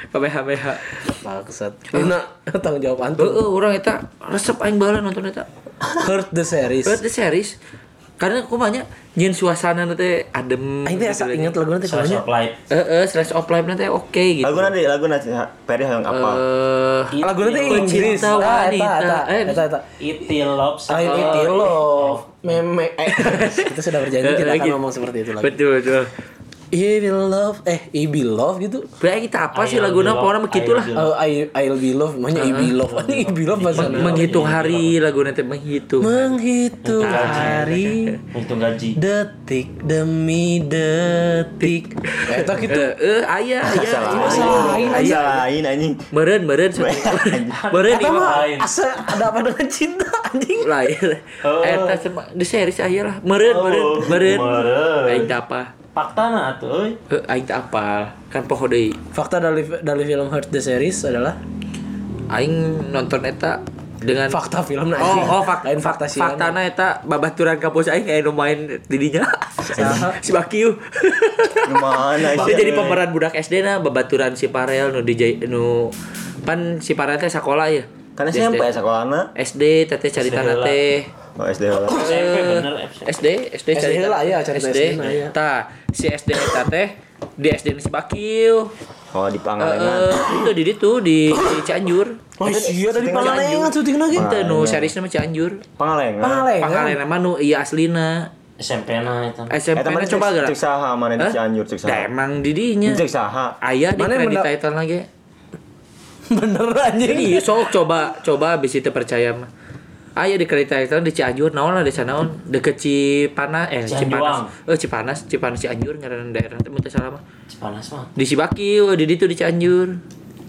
Speaker 4: Kamehameha.
Speaker 3: Bangsat. Luna tanggung jawab antum.
Speaker 4: Heeh, urang eta resep aing baheula nonton eta.
Speaker 3: Hurt the series.
Speaker 4: But the series karena aku banyak nyin suasana nanti adem
Speaker 3: Aing teh asa
Speaker 4: gitu.
Speaker 3: ingat laguna teh
Speaker 5: Slice
Speaker 3: kumaha.
Speaker 5: of life.
Speaker 4: eh eh slice of life nanti oke gitu
Speaker 2: Lagu nanti lagu nanti Peri yang apa?
Speaker 4: eh
Speaker 3: Laguna teh Inggris.
Speaker 4: Pecinta
Speaker 3: Ah,
Speaker 4: wanita.
Speaker 3: eta.
Speaker 4: Eh,
Speaker 3: Eta eta.
Speaker 5: Itil loves.
Speaker 3: I need it love. Meme. Eh, kita sudah berjanji tidak akan
Speaker 4: gitu.
Speaker 3: ngomong seperti itu lagi.
Speaker 4: betul betul
Speaker 3: I will love eh I will love gitu.
Speaker 4: Berarti kita apa sih laguna
Speaker 5: be
Speaker 4: pokoknya
Speaker 5: loved,
Speaker 4: begitu lah
Speaker 5: I'll be
Speaker 3: Oh, I I'll be love, makanya I be love. Ini I be love bahasa
Speaker 4: menghitung hari lagu nanti menghitung
Speaker 3: Menghitung hari
Speaker 5: Menghitung gaji.
Speaker 3: detik demi detik. Eta gitu.
Speaker 4: eh eh ayah ayah
Speaker 2: Salah lain. Salah lain anjing.
Speaker 4: meren meren meren
Speaker 3: mah
Speaker 5: lain.
Speaker 3: asa ada apa dengan cinta anjing?
Speaker 4: lain
Speaker 5: Oh.
Speaker 4: eta sama di series ayah lah meren meren
Speaker 5: Oh,
Speaker 4: meren
Speaker 5: meureun.
Speaker 4: aing teu apa
Speaker 5: Fakta na atuh euy.
Speaker 4: Eh, aing teu apal kan poho deui
Speaker 3: Fakta dari dari film Hurt the Series adalah
Speaker 4: aing nonton eta dengan
Speaker 3: fakta film nah
Speaker 4: Oh, oh fak,
Speaker 3: lain fakta sih.
Speaker 4: Faktana eta babaturan kampus aing kayak nu main didinya. si Bakiu.
Speaker 2: Gimana
Speaker 4: Dia jadi pemeran budak SD na babaturan si Parel nu DJ nu pan si Parel teh sekolah ya.
Speaker 2: Siapa
Speaker 4: SD.
Speaker 2: ya sekolahna?
Speaker 4: SD teteh carita teh
Speaker 2: Oh SD lah.
Speaker 5: SMP bener.
Speaker 4: SD SD
Speaker 3: SD
Speaker 4: carita
Speaker 3: lah, iya, carita
Speaker 4: SD.
Speaker 3: Lah, iya.
Speaker 4: Si SD eta teh di SD nu si Bakiu.
Speaker 2: Oh di Pangalengan.
Speaker 4: itu di itu di, di Cianjur.
Speaker 3: Oh iya dari Pangalengan syuting lagi.
Speaker 4: Itu nu series nama Cianjur.
Speaker 2: Pangalengan.
Speaker 3: Pangalengan.
Speaker 4: Pangalengan mah nu iya aslina.
Speaker 5: SMP na itu.
Speaker 4: SMP na coba gara.
Speaker 2: Cek saha mana di? Cianjur cek
Speaker 4: Da
Speaker 2: saha.
Speaker 4: emang didinya.
Speaker 2: Cek saha.
Speaker 4: Ayah di kredit title lagi.
Speaker 3: Bener anjing.
Speaker 4: Iya, sok coba coba abis itu percaya mah. Ayah di kredit title di Cianjur naon lah di sana naon deket Cipanas eh
Speaker 5: Cianjuang.
Speaker 4: Cipanas. Eh Cipanas, Cipanas Cianjur ngaran daerah teh mun salah mah.
Speaker 5: Cipanas mah.
Speaker 4: Di Sibaki we, di ditu di Cianjur.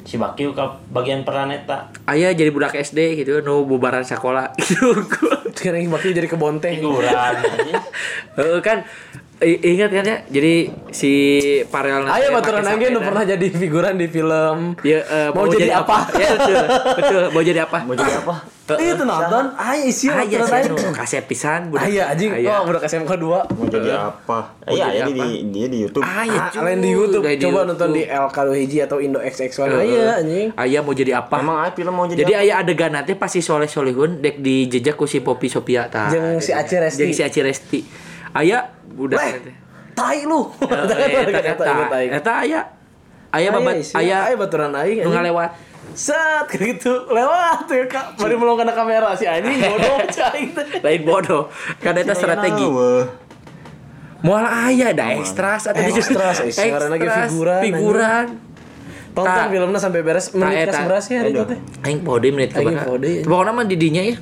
Speaker 5: Si Bakiu ke bagian planeta.
Speaker 4: Ayah jadi budak SD gitu nu bubaran sekolah gitu.
Speaker 3: Sekarang bakal jadi kebon teh.
Speaker 5: Figuran aja.
Speaker 4: Heeh kan ingat kan ya jadi si Parel nanti
Speaker 3: Ayo baturan angin
Speaker 4: sepeda.
Speaker 3: pernah jadi figuran di film.
Speaker 4: Ya, eh,
Speaker 3: Mau jadi apa?
Speaker 4: ya betul betul mau jadi apa
Speaker 2: Mau jadi apa?
Speaker 3: Eh, itu nonton. Ayo isi
Speaker 4: iya
Speaker 3: baturan
Speaker 4: sih,
Speaker 3: angin.
Speaker 4: anu, kaset pisan budak.
Speaker 3: Aya anjing. Oh, budak SMK 2.
Speaker 2: Mau jadi apa?
Speaker 4: Mau
Speaker 2: Iya,
Speaker 4: jadi
Speaker 2: jadi
Speaker 4: apa?
Speaker 2: di dia di YouTube.
Speaker 4: Ah, iya,
Speaker 3: Ah, lain di YouTube.
Speaker 4: Di
Speaker 3: Coba
Speaker 4: YouTube.
Speaker 3: nonton di LK hiji atau Indo XX1. Aya anjing.
Speaker 4: Ayah mau jadi apa?
Speaker 2: Emang ah film mau jadi
Speaker 4: Jadi
Speaker 2: apa?
Speaker 4: ayah adegan nanti pasti soleh solehun dek dijejak ku si Popi Sophia ta.
Speaker 3: Jeung si Aci Resti.
Speaker 4: Jeung si Aci Resti. Ayah nanti.
Speaker 3: Tai lu.
Speaker 4: Eta
Speaker 3: inget aing.
Speaker 4: eta ayah ayah babat ayah
Speaker 3: aya baturan aing.
Speaker 4: nu ngalewat.
Speaker 3: Set gitu lewat tuh kak baru melongkan kamera si anjing bodoh cai
Speaker 4: Lain bodoh. Kan eta strategi.
Speaker 2: Wah.
Speaker 4: Moal ayah ada ekstras atau
Speaker 3: eh, sekarang lagi figuran,
Speaker 4: figuran.
Speaker 3: tonton filmnya sampai beres menit
Speaker 4: eta.
Speaker 3: ke sebelas ya itu teh
Speaker 4: Aing pode menit keberapa?
Speaker 3: ya.
Speaker 4: Pokoknya mah didinya ya.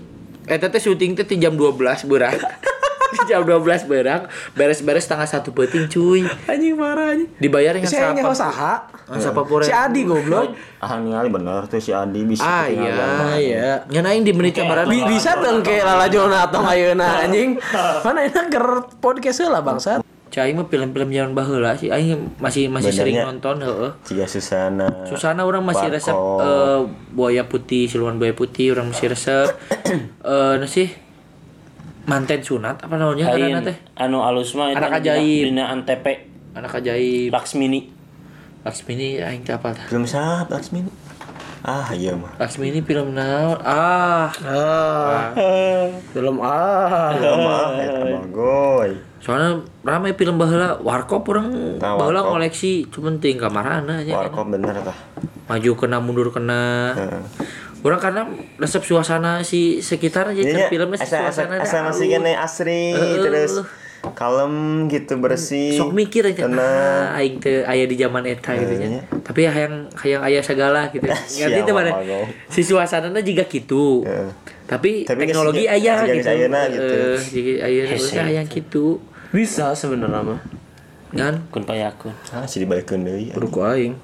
Speaker 4: Eta teh syuting teh jam 12 berak. Di jam 12 berak, beres-beres tanggal satu penting cuy.
Speaker 3: anjing marah anjing
Speaker 4: Dibayar dengan siapa?
Speaker 3: saha
Speaker 4: Siapa pure?
Speaker 3: si Adi goblok
Speaker 2: Ah ningali bener tuh si Adi bisa
Speaker 4: Ah iya.
Speaker 3: iya
Speaker 4: aing di menit.
Speaker 3: Bi- bisa dong kayak Lala Jona atau ayeuna anjing mana enak ker podcast lah bangsat
Speaker 4: Cai mah film-film zaman baheula sih aing masih masih sering nonton heeh.
Speaker 2: Ciga Susana.
Speaker 4: Susana orang masih resep eh, buaya putih, siluman buaya putih orang masih resep. Eh nah sih manten sunat apa namanya
Speaker 5: Lain
Speaker 4: teh
Speaker 5: anu alus mah
Speaker 4: Anak ajaib.
Speaker 5: dina Antep
Speaker 4: anak ajaib
Speaker 5: Laksmini.
Speaker 4: Laksmini aing tah
Speaker 2: Film siapa Laksmini? Ah iya mah.
Speaker 4: Laksmini film naon ah
Speaker 3: ah film ah
Speaker 2: Film ah eta bagoy.
Speaker 4: soalnya ramai film baheula warkop orang
Speaker 2: Tah,
Speaker 4: baheula koleksi cuman ting kamarana aja
Speaker 2: Warkop bener tah.
Speaker 4: maju kena mundur kena
Speaker 2: Heeh.
Speaker 4: Orang karena resep suasana si sekitar aja kan
Speaker 2: Jadinya
Speaker 4: filmnya si
Speaker 2: asa asa
Speaker 4: suasana
Speaker 2: asa masih kene asri
Speaker 4: Heeh.
Speaker 2: terus kalem gitu bersih.
Speaker 4: sok mikir aja
Speaker 2: tenang.
Speaker 4: ah, aing teh aya di zaman eta gitu nya. Tapi hayang hayang aya segala gitu. Ngerti teh mana? Si suasanana juga gitu.
Speaker 2: Heeh.
Speaker 4: Tapi,
Speaker 2: Tapi
Speaker 4: teknologi aya gitu.
Speaker 2: ayeuna gitu.
Speaker 4: Eh, jadi urang hayang gitu.
Speaker 3: Bisa sebenarnya mah.
Speaker 4: Kan
Speaker 5: kun payakun
Speaker 2: Ah, sih dibalikkeun deui.
Speaker 3: Kudu ku aing.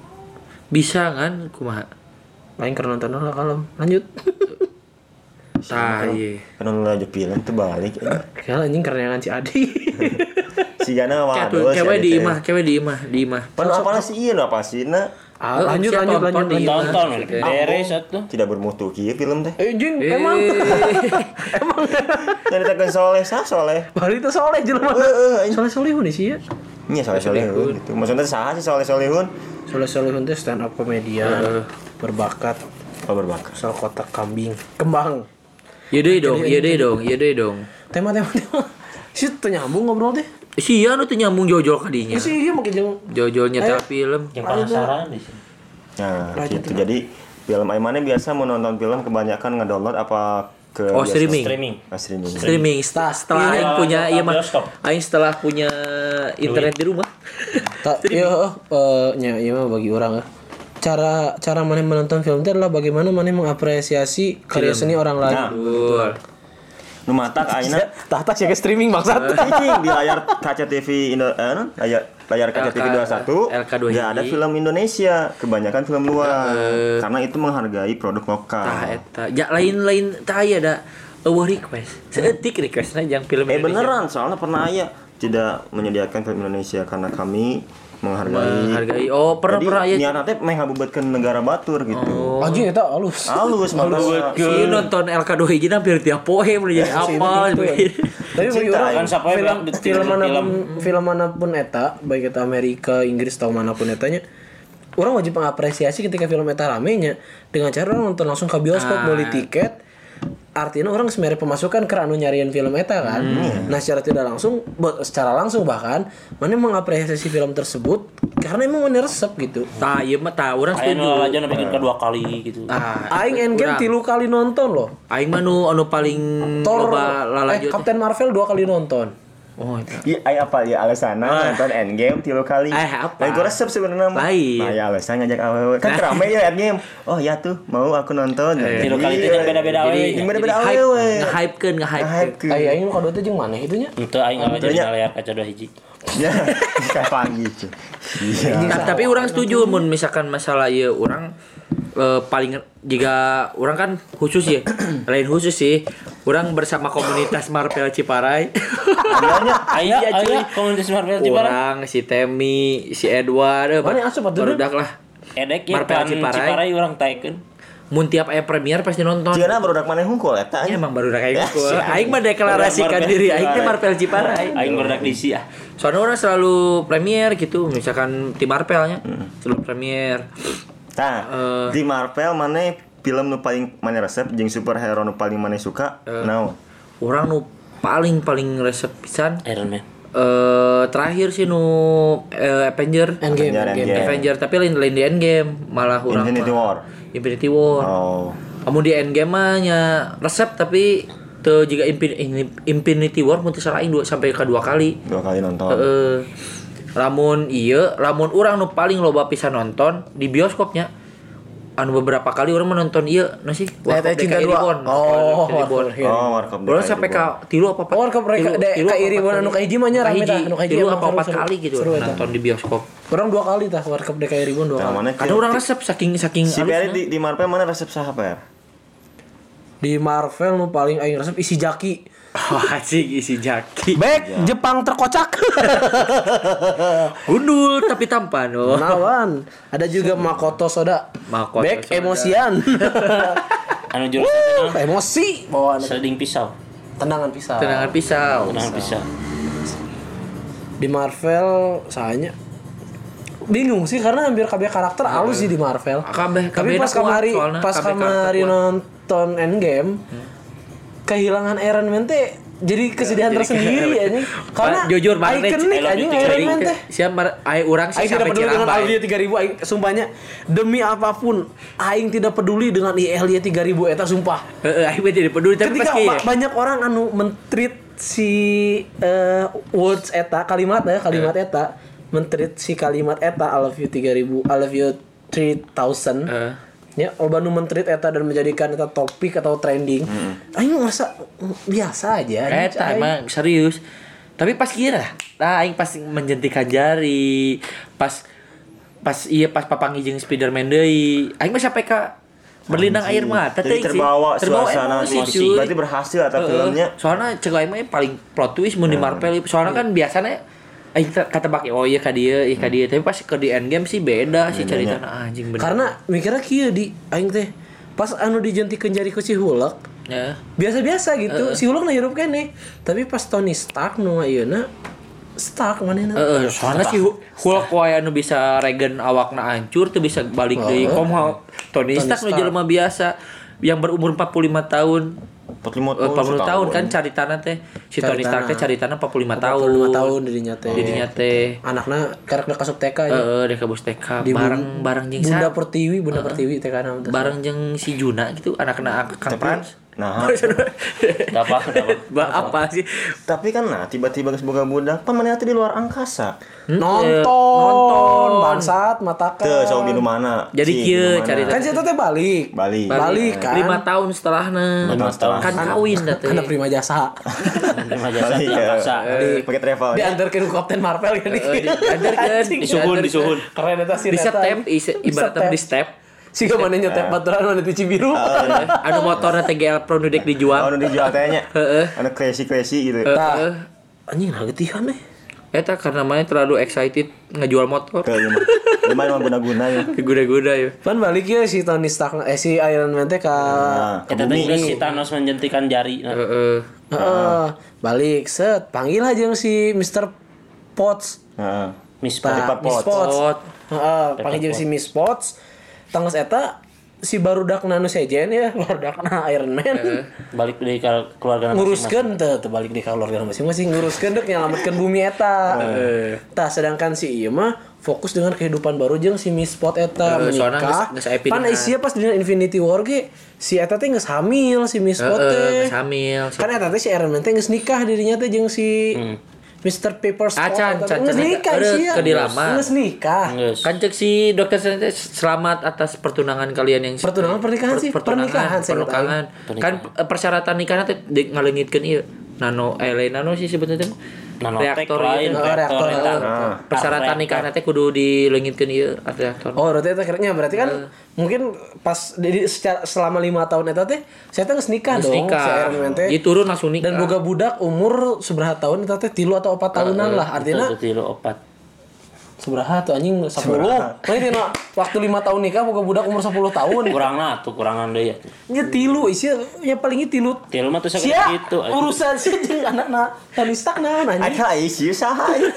Speaker 4: bisa kan kumaha?
Speaker 3: Aing karena nonton lah kalem. Lanjut.
Speaker 4: Tah ieu.
Speaker 2: Kan nu aja film tuh balik.
Speaker 3: Kayaknya anjing karena yang si Adi.
Speaker 2: Si
Speaker 4: tuh,
Speaker 2: waduh.
Speaker 4: cewek di imah, cewek di imah, di imah.
Speaker 2: Pan apa sih ieu apa sih na?
Speaker 3: Ah, lanjut lanjut lanjut
Speaker 5: tonton
Speaker 4: Oke.
Speaker 5: beres satu
Speaker 2: Tidak bermutu kieu film teh.
Speaker 3: Eh jing
Speaker 4: Eh,
Speaker 3: emang
Speaker 2: Jadi tekan soleh sah soleh.
Speaker 3: Bari itu soleh jelema.
Speaker 2: Heeh,
Speaker 3: Soleh solehun sih ya.
Speaker 2: Nya soleh solehun gitu. Maksudnya saha sih soleh solehun?
Speaker 3: Soleh solehun teh stand up komedian berbakat
Speaker 2: Oh berbakat.
Speaker 3: soal kotak kambing kembang
Speaker 4: Iya deh dong, iya deh dong, iya deh dong.
Speaker 3: tema tema tema sih tuh nyambung ngobrol teh
Speaker 4: Si Ian tuh nyambung jojol kadinya.
Speaker 3: sih iya makin jeng
Speaker 4: Jojol nyetel film.
Speaker 5: yang penasaran di sini
Speaker 2: Nah, gitu. Jadi film Aimannya biasa menonton film kebanyakan ngedownload apa ke
Speaker 4: Oh, streaming.
Speaker 5: streaming
Speaker 2: Ah, streaming.
Speaker 4: Streaming setelah, setelah
Speaker 5: Iya,
Speaker 4: Aing punya iya mah. Aing setelah punya internet di rumah.
Speaker 3: tak iya eh nya iya mah bagi orang eh. Cara cara mana menonton film itu adalah bagaimana mana mengapresiasi karya seni orang lain.
Speaker 2: Nah,
Speaker 4: Betul.
Speaker 2: nu matak ayeuna?
Speaker 3: Tahta sih ke streaming maksud
Speaker 2: Anjing, di layar kaca TV Indo eh, non? layar layar kaca TV 21
Speaker 4: LK
Speaker 2: nggak ada film Indonesia kebanyakan film luar. Karena itu menghargai produk
Speaker 4: Tah
Speaker 2: lokal
Speaker 4: eta. Ja lain-lain tah aya da eueuh request. Seetik requestna jang film
Speaker 2: eh beneran soalnya pernah aya tidak menyediakan film Indonesia. Karena kami menghargai
Speaker 4: Menghargai. Oh, pernah pernah aya.
Speaker 2: niat nanti menghabubatkan negara batur gitu.
Speaker 3: Anjing eta halus
Speaker 2: halus makanya
Speaker 4: Si nonton LK2 hiji hampir tiap poe mulai jadi apa
Speaker 3: tapi bagi orang
Speaker 5: kan siapa yang
Speaker 3: film film
Speaker 5: film-
Speaker 3: mana pun film mana pun eta baik itu Amerika Inggris atau mana pun etanya orang wajib mengapresiasi ketika film eta ramenya. Dengan cara orang nonton langsung ke bioskop beli tiket artinya orang sebenarnya pemasukan karena anu nyariin film eta kan. Nah secara tidak langsung buat secara langsung bahkan mana mengapresiasi film tersebut karena emang mana resep gitu.
Speaker 4: Tah ieu mah tah urang
Speaker 5: Ayo
Speaker 4: setuju.
Speaker 5: aja bikin kedua kali gitu.
Speaker 4: Tah.
Speaker 3: Aing Endgame tilu kali nonton loh.
Speaker 4: Aing mah nu anu paling
Speaker 3: Thor
Speaker 4: loba
Speaker 3: eh. Captain Marvel dua kali nonton
Speaker 4: Oh.
Speaker 2: Iya, ay apa ya alasannya nonton Endgame tilu kali.
Speaker 4: Eh, apa?
Speaker 2: Lain gue resep sebenarnya mah.
Speaker 4: Lain.
Speaker 2: Nah, ya alasan ngajak awewe. Kan rame ya Endgame. Oh ya tuh, mau aku nonton.
Speaker 5: tilu kali itu yang beda-beda we
Speaker 2: Yang beda-beda
Speaker 4: jadi hype,
Speaker 2: awewe.
Speaker 4: nge-hypekeun, nge-hypekeun.
Speaker 2: Nge-hype
Speaker 3: Ayo aing kadua teh jeung itunya
Speaker 5: itu aing nggak jadi layar kaca dua hiji
Speaker 2: Ya, kapan gitu. Iya.
Speaker 4: Nah, tapi orang setuju mun misalkan masalah ieu orang eh, paling jika orang kan khusus ya lain khusus sih orang bersama komunitas Marvel Ciparai
Speaker 2: Dianya
Speaker 5: ayo
Speaker 4: Iya, cuy.
Speaker 5: komunitas Marvel Ciparai
Speaker 4: orang si Temi si Edward eh,
Speaker 3: Mana asup atuh,
Speaker 4: barudak lah
Speaker 5: edek ya
Speaker 4: Marvel Ciparai.
Speaker 5: Ciparai orang taikeun
Speaker 4: mun tiap aya premier pasti nonton
Speaker 2: Cina baru dak mana hungkul eta.
Speaker 4: Ya, emang baru udah kayak
Speaker 2: Ya, si
Speaker 4: Aing mah deklarasikan diri Aing teh. Marvel Ciparai.
Speaker 5: aing berdak di ah
Speaker 4: Soalnya orang selalu premier gitu, misalkan tim Marvelnya
Speaker 2: Hmm.
Speaker 4: selalu premier.
Speaker 2: Nah,
Speaker 4: Eh.
Speaker 2: di Marvel mana film nu paling mana resep jeung superhero nu paling mana suka? Naon?
Speaker 4: Orang nu paling paling resep pisan
Speaker 5: Iron Man
Speaker 4: eh terakhir sih nu eh, Avenger
Speaker 3: Endgame
Speaker 2: Avenger,
Speaker 3: Endgame
Speaker 2: Endgame.
Speaker 4: Avenger tapi lain lain di Endgame malah orang
Speaker 2: Infinity
Speaker 4: mah-
Speaker 2: War.
Speaker 4: Infinity War.
Speaker 2: Oh.
Speaker 4: Kamu di Endgame mah nya resep tapi tuh ini- Infinity War mungkin salah dua sampai ke dua kali.
Speaker 2: Dua kali nonton.
Speaker 4: Heeh. Lamun iya, lamun orang nu paling loba pisan nonton di bioskopnya anu beberapa kali orang menonton iya nasi
Speaker 3: Nah, Teh Cinta Dua. Oh, Warkop.
Speaker 2: Oh, Warkop
Speaker 4: Orang sampai ke
Speaker 2: Reborn.
Speaker 4: tilu apa apa?
Speaker 3: Warkop Reka- de-
Speaker 4: tilu
Speaker 3: ka anu kahiji mah nya rame tah, anu kahiji
Speaker 4: apa empat kali gitu nonton di bioskop.
Speaker 3: Orang dua kali tah Warkop DKI Ribuan dua kali.
Speaker 2: mana
Speaker 4: Ada orang resep saking saking
Speaker 2: Si
Speaker 4: halusnya.
Speaker 2: di, di Marvel mana resep saha Per?
Speaker 3: Di Marvel nu paling aing resep isi jaki.
Speaker 4: Oh, asik isi jaki.
Speaker 3: Back Jepang terkocak.
Speaker 4: Gundul tapi tampan oh.
Speaker 3: Nawan. Ada juga Makoto Soda.
Speaker 4: Makoto
Speaker 3: Back
Speaker 4: Soda.
Speaker 3: emosian.
Speaker 5: anu jurusan itu
Speaker 3: Emosi bawaan
Speaker 5: sliding pisau
Speaker 3: tendangan pisau.
Speaker 4: Tendangan pisau.
Speaker 5: tenang pisau
Speaker 3: Di Marvel soalnya bingung sih karena hampir kabeh karakter halus sih di Marvel.
Speaker 4: Kabeh-
Speaker 3: Tapi pas kamari
Speaker 4: soalna,
Speaker 3: pas kamari nonton Endgame kehilangan Iron Man teh jadi kesedihan
Speaker 4: Jadi
Speaker 3: tersendiri
Speaker 4: kayak-
Speaker 3: anjing. Karena
Speaker 4: jujur banget
Speaker 3: ikonik anjing
Speaker 5: di
Speaker 3: Iron. Man teh.
Speaker 4: Siapa ai urang sih
Speaker 3: tidak peduli dengan. Aldia 3000 aing sumpahnya demi apa pun aing tidak peduli dengan Aldia 3000 eta sumpah.
Speaker 4: Heeh, aing tidak peduli tapi
Speaker 3: Ketika
Speaker 4: pas
Speaker 3: banyak orang anu mentreat si eh, words eta kalimat ya kalimat eta mentreat si kalimat eta I love you 3000 I love you 3000
Speaker 4: Eh.
Speaker 3: Ya loba nu mentreat eta dan menjadikan eta topik atau trending aing masa biasa aja
Speaker 4: Eta emang serius. Tapi pas kira, nah aing pas menjentikan jari, pas pas iya pas papangi jeung Spiderman deui. Aing mah sampai ka berlinang air mata
Speaker 2: Jadi
Speaker 4: teuing sih.
Speaker 2: terbawa, suasana
Speaker 4: emosi.
Speaker 2: Berarti berhasil atau
Speaker 4: Heeh.
Speaker 2: filmnya.
Speaker 4: Soalnya cek aing mah yang paling plot twist mun di Marvel. Soalnya kan biasanya aing te- kata bak oh iya ka dieu, iya ka dieu. Tapi pas ke di Endgame sih beda sih
Speaker 2: Bedanya.
Speaker 4: ceritanya. Anjing bener.
Speaker 3: karena mikirnya kieu di aing teh pas anu dijentikeun jari ku si Hulk
Speaker 4: ya.
Speaker 3: biasa-biasa gitu si Hulk na hirup kene. Tapi pas Tony Stark nu ayeuna Stark manehna
Speaker 4: Heeh, soalnya si Hulk wae anu bisa regen awakna hancur tuh bisa balik deui komo Tony Stark nu jelema biasa yang berumur 45 tahun
Speaker 2: 45
Speaker 4: Eh,
Speaker 2: tahun.
Speaker 4: 40 tahun kan caritana teh. Si Tony Stark teh caritana 45 tahun
Speaker 3: 45 tahun. dirinya teh.
Speaker 4: Dirinya teh.
Speaker 3: Anakna karek udah kasuk TK ya.
Speaker 4: heeh dek kabus TK bareng bareng jeung
Speaker 3: Bunda Pertiwi, Bunda Pertiwi TK nama teh.
Speaker 4: bareng jeung si Juna gitu anak-anak Kang Frans
Speaker 2: Nah,
Speaker 5: apa, apa.
Speaker 4: Apa sih
Speaker 2: tapi kan nah tiba-tiba geus boga budak, teh di luar angkasa.
Speaker 3: Nonton,
Speaker 4: Nonton.
Speaker 3: bangsat matakan.
Speaker 2: Teu sok di mana?
Speaker 4: Jadi
Speaker 2: Si,
Speaker 4: kieu
Speaker 2: di
Speaker 4: carita.
Speaker 3: Kan situ teh balik.
Speaker 2: Bali.
Speaker 3: Balik kan.
Speaker 4: lima tahun setelahnya
Speaker 2: Lima tahun.
Speaker 4: kan kawin dah teh
Speaker 3: Karena prima jasa.
Speaker 5: Terima jasa di
Speaker 2: ya.
Speaker 5: angkasa.
Speaker 2: Pakai travel.
Speaker 3: Diantarkan ke Captain Marvel kan.
Speaker 4: Diantarkeun.
Speaker 5: Disuhun, disuhun.
Speaker 3: Keren eta sih.
Speaker 4: di step ibaratnya di step
Speaker 3: Si mana nyetep baturan mana di Cibiru.
Speaker 4: anu motornya TGL Pro nu dek
Speaker 2: Oh,
Speaker 4: dijual
Speaker 2: dijual tehnya.
Speaker 4: Heeh.
Speaker 2: Anu crazy-crazy gitu.
Speaker 3: Tah. Anjing ngagetihan eh.
Speaker 4: Eta karena mana terlalu excited ngejual motor
Speaker 2: mah. Lumayan mah guna-guna ya.
Speaker 4: Guda-guda ya
Speaker 3: Pan balik ya si Tony Stark eh si Iron Man teh ka
Speaker 2: Nah,
Speaker 5: Kita teh geus si Thanos menjentikan jari. Nah,
Speaker 4: Heeh.
Speaker 3: Heeh, balik set panggil aja yang si Mr. Potts.
Speaker 2: Heeh.
Speaker 5: Miss
Speaker 2: Pepper
Speaker 3: Miss
Speaker 2: Potts.
Speaker 3: Potts.
Speaker 4: Pot.
Speaker 3: Heeh, panggil jeung si Miss Potts. Tangos eta si barudak nanu sejen ya, barudak Iron Man.
Speaker 5: balik ke keluarga
Speaker 3: nguruskeun teh teu balik di keluarga masing-masing nguruskeun dek nyelametkeun bumi eta. Tah sedangkan si ieu mah fokus dengan kehidupan baru jeung si Miss Pot eta menikah. Pan isia pas dina Infinity War ge si eta teh geus hamil si Miss Pot
Speaker 4: Heeh,
Speaker 3: teh.
Speaker 4: samil
Speaker 3: Kan eta teh si Iron Man teh geus nikah dirinya teh jeung si Mr. Paper Stone.
Speaker 4: Acan,
Speaker 3: eta teh.
Speaker 4: can,
Speaker 3: Geus
Speaker 4: can,
Speaker 3: nikah
Speaker 4: ada
Speaker 3: sia.
Speaker 4: ke dilamar.
Speaker 3: Geus nikah.
Speaker 4: Kan cek si dokter selamat atas pertunangan kalian yang
Speaker 3: Pertunangan, pernikahan sih. Pernikahan, saya
Speaker 4: pernikahan. Kan eh, persyaratan nikahnya teh di- ngalengitkeun ieu. Nano eh lain nano sih sebetulnya
Speaker 5: Nanotek
Speaker 4: reaktor
Speaker 5: lain.
Speaker 3: Oh, reaktor,
Speaker 5: eta.
Speaker 2: Nah.
Speaker 4: Persyaratan nikahnya teh kudu dilengitkeun ieu reaktor.
Speaker 3: Oh, berarti eta kira berarti kan mungkin pas di, di- secara, selama lima tahun eta teh saya teh nikah dong si
Speaker 4: nikah. Dia turun langsung nikah.
Speaker 3: Dan boga budak umur seberapa tahun eta teh tilu atau empat tahunan lah artinya
Speaker 5: Itu tilu opat.
Speaker 3: Seberapa tuh anjing 10 Nah dina waktu lima tahun nikah boga budak umur 10 tahun
Speaker 5: Kurang lah tuh kurangan deh ya.
Speaker 3: nya tilu isi ya paling tilu
Speaker 5: Tilu mah tuh sakit gitu.
Speaker 3: urusan sih jeung anak Tony Stark nah anjing
Speaker 2: ieu saha? Ieu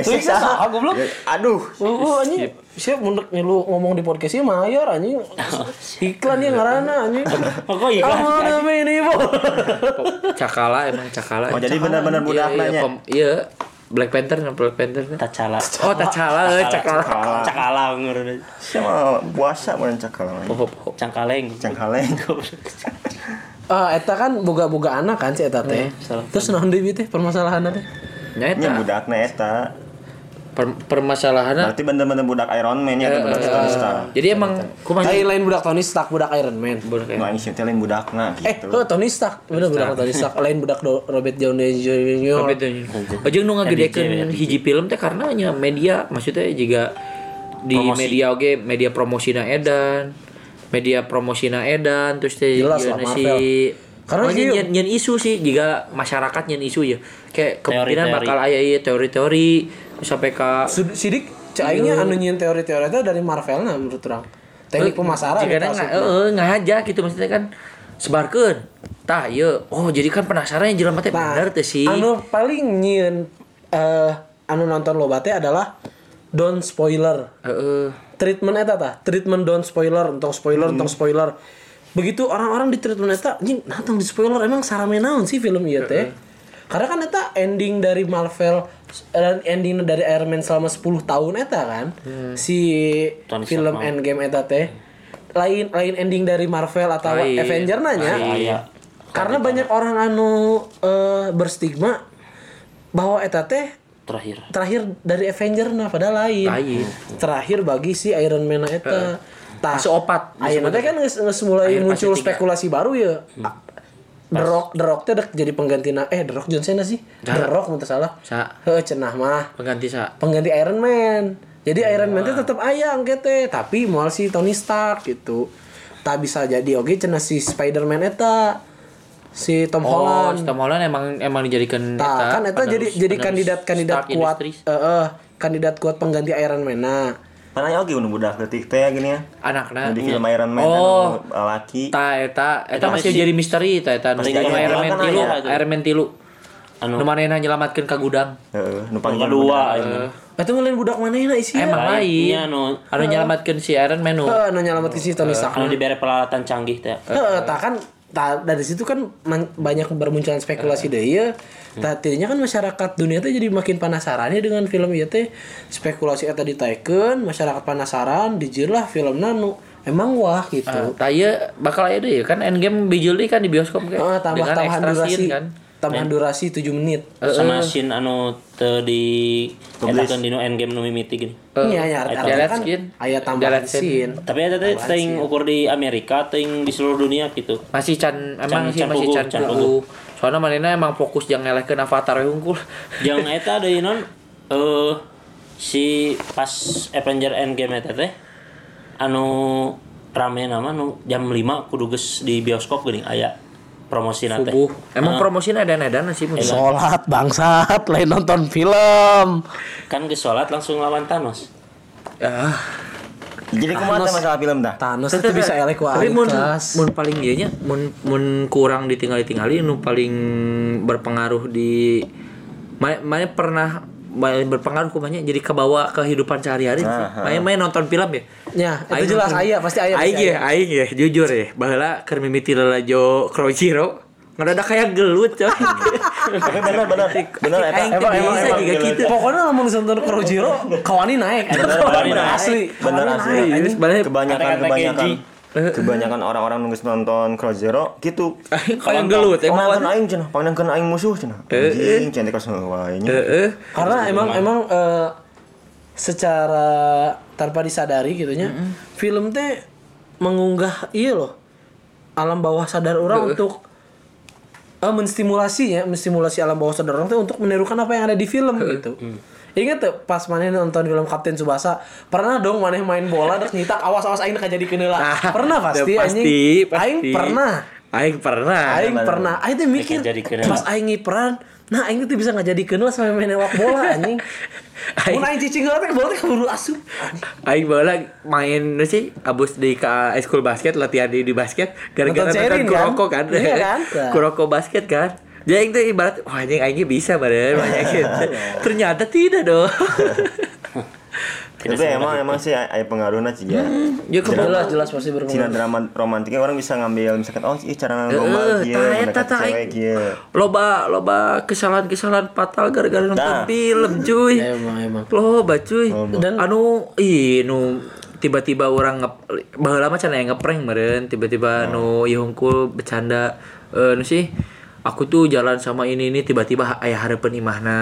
Speaker 3: Tuh, saha,
Speaker 2: saha?
Speaker 3: goblok.
Speaker 2: Ya, Aduh.
Speaker 3: Oh, anjing siap mundek lu ngomong di podcast ieu mayar anjing iklan ya ngaranna anjing
Speaker 5: Oh, kok iya?
Speaker 3: Amun ini bu
Speaker 4: Cakala emang cakala.
Speaker 2: Oh, jadi benar-benar budak
Speaker 4: Iya, iya,
Speaker 2: nanya.
Speaker 4: Iya. Black Panther nah Black Panther.
Speaker 5: Tacala.
Speaker 4: Oh, Tacala, eh, Cakala.
Speaker 2: Cakala.
Speaker 5: Cakala ngeureun.
Speaker 2: Sama puasa mun cakal.
Speaker 4: Oh, oh.
Speaker 5: Cangkaleng.
Speaker 2: Cangkaleng.
Speaker 3: Ah, eta kan boga-boga anak kan si eta teh.
Speaker 5: salah.
Speaker 3: Terus naon deui teh permasalahanna teh?
Speaker 4: Nya
Speaker 2: Nya
Speaker 4: eta
Speaker 2: budakna eta.
Speaker 4: Per- permasalahannya
Speaker 2: Berarti bener-bener budak Iron Man ya, budak Tony Stark.
Speaker 4: jadi emang kumaha
Speaker 3: Lain lain budak Tony Stark, budak Iron Man.
Speaker 4: budak
Speaker 2: Nu aing sih lain budakna
Speaker 3: Eh,
Speaker 2: gitu.
Speaker 3: oh, Tony Stark, bener budak Tony Stark. Lain budak Do- Robert Downey Jr.
Speaker 4: Robert Downey. Ojeng nu ngagedekeun hiji film teh karena nya media maksudnya juga di
Speaker 5: Promosi.
Speaker 4: media oge media promosina edan media promosina edan terus teh
Speaker 3: Jelas
Speaker 4: ieu
Speaker 3: lah,
Speaker 4: na si
Speaker 3: Karena sih-
Speaker 4: nyen, nyen isu sih jika masyarakat nyen isu ya kayak kemungkinan bakal aya ieu teori-teori sampai ka
Speaker 3: Sud- Sidik cek aingnya anu nyiin teori-teori itu dari Marvel nah menurut orang. Teknik pemasaran
Speaker 4: jika nggak eh nggak aja gitu maksudnya kan. Sebarkeun. Tah ieu. Oh jadi kan penasaran yang jelema teh
Speaker 3: Nah,
Speaker 4: bener teh sih.
Speaker 3: Anu paling nyiin eh anu nonton loba teh adalah don't spoiler.
Speaker 4: Heeh.
Speaker 3: treatment eta tah treatment don't spoiler entong spoiler
Speaker 4: Hmm.
Speaker 3: entong spoiler. Begitu orang-orang di treatment eta anjing natang di spoiler emang sarame naon sih film ieu teh karena kan eta ending dari Marvel dan ending dari Iron Man selama 10 tahun eta kan
Speaker 4: Hmm.
Speaker 3: si
Speaker 5: Tony
Speaker 3: film Endgame eta teh lain lain ending dari Marvel atau
Speaker 4: Lain.
Speaker 3: Avenger nanya
Speaker 5: Aya.
Speaker 3: karena banyak orang anu eh, berstigma bahwa eta teh
Speaker 5: Terakhir.
Speaker 3: terakhir dari Avenger nah padahal lain.
Speaker 4: Lain.
Speaker 3: Terakhir bagi si Iron Man eta. Tah,
Speaker 4: Masuk opat.
Speaker 3: Ayeuna teh kan geus geus mulai
Speaker 4: Akhir
Speaker 3: muncul spekulasi baru ya. The Rock, The Rock teh jadi penggantina eh The Rock John Cena sih. The Rock mun teu salah.
Speaker 4: Sa
Speaker 3: Heuh cenah mah
Speaker 4: pengganti sa.
Speaker 3: pengganti Iron Man. Jadi Iron Man teh tetap aya angke teh, tapi moal si Tony Stark gitu. Tak bisa jadi oke cenah si Spider-Man eta si Tom
Speaker 4: Oh,
Speaker 3: Holland.
Speaker 4: Tom Holland emang emang dijadikan
Speaker 3: Tah, kan eta jadi jadi
Speaker 4: penerus
Speaker 3: kandidat kandidat
Speaker 4: Stark
Speaker 3: kuat
Speaker 4: Industries.
Speaker 3: eh eh, kandidat kuat pengganti Iron Man. Nah,
Speaker 2: Pananya oke nu budak detik teh gini ya.
Speaker 4: anakna.
Speaker 2: Di film Iron Man
Speaker 4: Oh.
Speaker 2: anu laki.
Speaker 4: Ta eta eta
Speaker 5: Eta
Speaker 4: masih
Speaker 5: masih-
Speaker 4: jadi misteri ta eta nu
Speaker 2: Masih
Speaker 4: anu
Speaker 2: jadi
Speaker 4: Iron Man
Speaker 2: kan
Speaker 4: tilu. Iron Man tilu.
Speaker 5: Anu
Speaker 4: Nu manehna nyelamatkeun ka gudang.
Speaker 2: Heeh, nu
Speaker 5: yang
Speaker 2: budak.
Speaker 5: ini.
Speaker 3: itu ngelain budak manehna isi
Speaker 4: Emang
Speaker 5: Lain,
Speaker 4: lain.
Speaker 5: iya, anu
Speaker 4: Anu nyelamatkeun si Iron Man nu.
Speaker 3: Heeh, anu nyelamat si Tony Stark.
Speaker 5: anu dibere peralatan canggih teh.
Speaker 3: Heeh, tah kan dari situ kan banyak bermunculan spekulasi deh ya. Tah tidinya kan masyarakat dunia teh jadi makin penasaran ya dengan film ieu teh. Spekulasi eta ditaikeun, masyarakat penasaran, dijieun lah film nanu. Emang wah gitu.
Speaker 4: Tah ieu bakal aya deui kan Endgame bijul deui kan di bioskop kan.
Speaker 3: Heeh, tambah
Speaker 4: Dengan
Speaker 3: tambahan durasi.
Speaker 4: scene kan.
Speaker 3: Tambahan durasi 7 menit.
Speaker 5: Sama scene anu teu di etakeun dino endgame nu mimiti gini.
Speaker 3: Iya, ya, artinya kan
Speaker 4: scene.
Speaker 3: aya tambahan
Speaker 4: scene.
Speaker 5: Tapi eta teh teuing ukur di Amerika, teuing di seluruh dunia gitu.
Speaker 4: Masih can emang sih masih can. Soalnya manehna emang fokus jangan ngelehkeun avatar we hungkul.
Speaker 5: Jeung eta deui non eh si pas Avenger Endgame eta teh anu rame nama nu jam 5 kudu geus di bioskop geuning aya promosi teh.
Speaker 4: Subuh. Emang promosinya ada edan sih mun.
Speaker 3: Sholat bangsat, lain nonton film.
Speaker 5: Kan geus salat langsung lawan Thanos.
Speaker 4: Ah,
Speaker 2: Jadi kumaha teh masalah film dah?
Speaker 3: Thanos itu bisa elek ku
Speaker 4: Tapi mun mun paling ieu nya mun mun kurang ditinggali-tinggali nu paling berpengaruh di ma- mana pernah ma- berpengaruh kumanya jadi kebawa kehidupan sehari-hari sih. Main main nonton film ya.
Speaker 3: Ya,
Speaker 4: Aing
Speaker 3: itu jelas aya pasti aya.
Speaker 4: Aing ya, aing ya, jujur ya. Baheula keur mimiti lalajo Crunchyroll. Ngedadak kayak gelut coy.
Speaker 2: Tapi bener bener bener eta.
Speaker 4: Aing teh bisa juga gitu.
Speaker 3: Pokoknya lamun nonton Kurojiro, kawani naik.
Speaker 2: Kawani naik.
Speaker 3: Asli.
Speaker 2: Bener asli. kebanyakan kebanyakan kebanyakan orang-orang nunggu nonton Cross Zero gitu
Speaker 4: kayak gelut emang.
Speaker 2: Pandangan aing cenah, pandangan aing musuh cenah. Anjing, cantik kos wae nya.
Speaker 4: Heeh.
Speaker 3: Karena emang emang eh, secara tanpa disadari gitu nya, film teh mengunggah iya loh alam bawah sadar orang untuk eh, menstimulasi ya, menstimulasi alam bawah sadar orang tuh untuk menirukan apa yang ada di film gitu. Ingat tuh pas maneh nonton film Kapten Subasa, pernah dong maneh main bola terus nyitak awas-awas aing jadi kenela. Pernah pasti,
Speaker 4: Udah
Speaker 3: anjing.
Speaker 4: pasti,
Speaker 3: Aing
Speaker 4: pasti.
Speaker 3: pernah.
Speaker 4: Aing pernah.
Speaker 3: Aing pernah. Aing tuh mikir
Speaker 5: kenela.
Speaker 3: pas aing ngiperan, nah aing tuh bisa nggak jadi kenal sampai main ewak bola anjing. Mun aing cicing heula teh bola keburu asup.
Speaker 4: Aing bola main nu sih abus di ka school basket latihan di, di basket gara-gara
Speaker 3: Nonton
Speaker 4: Kuroko kan,
Speaker 3: kan? Iya kan?
Speaker 4: Kuroko basket kan jadi tuh ibarat wah anjing aingnya bisa badan banyak gitu ternyata tidak dong
Speaker 2: Tapi emang emang sih aya pengaruhna sih ya.
Speaker 4: ya
Speaker 3: Jelas jelas pasti
Speaker 2: Cina
Speaker 3: berpengaruh.
Speaker 2: drama romantiknya orang bisa ngambil misalkan oh iya cara
Speaker 4: eta
Speaker 2: mendekati
Speaker 4: tah,
Speaker 2: cewek kieu.
Speaker 4: loba loba kesalahan-kesalahan fatal gara-gara nonton
Speaker 2: Nah.
Speaker 4: film cuy
Speaker 3: Emang emang.
Speaker 4: loba cuy
Speaker 3: Dan-
Speaker 4: anu ih nu tiba-tiba orang nge baheula mah cenah ngeprank meureun tiba-tiba nu ieu hungkul bercanda eh nu sih aku tuh jalan sama ini ini tiba-tiba aya hareupeun imahna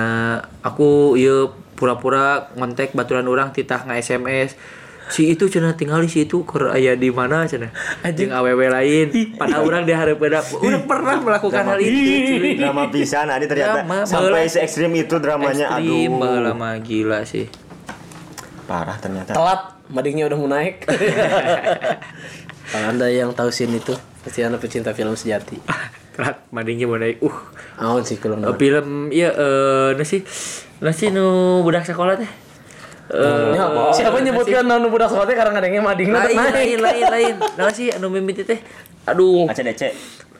Speaker 4: aku ieu pura-pura ngontek baturan orang titah nge SMS si itu cenah tinggal di situ keur aya di mana cenah? Jeung awewe lain. Pada orang di hareupeun udah pernah melakukan hal itu cuy.
Speaker 2: Drama pisan adi ternyata.
Speaker 4: Drama,
Speaker 2: sampai se ekstrim itu dramanya
Speaker 4: Ekstrim,
Speaker 2: aduh.
Speaker 4: mah gila sih.
Speaker 2: Parah ternyata.
Speaker 3: Telat, madingnya udah mau naik. Kalau anda yang tahu scene itu, pasti anda pecinta film sejati.
Speaker 4: telat madingnya mau naik uh.
Speaker 3: Aun sih kalau
Speaker 4: Uh, film iya eh sih nu sih nu budak sekolah teh. Eh,
Speaker 3: Siapa nyebutkan nanu budak sekolah teh karena ngadengnya mading
Speaker 4: lain lain lain lain. Nah sih anu mimiti teh? Aduh.
Speaker 2: ACDC.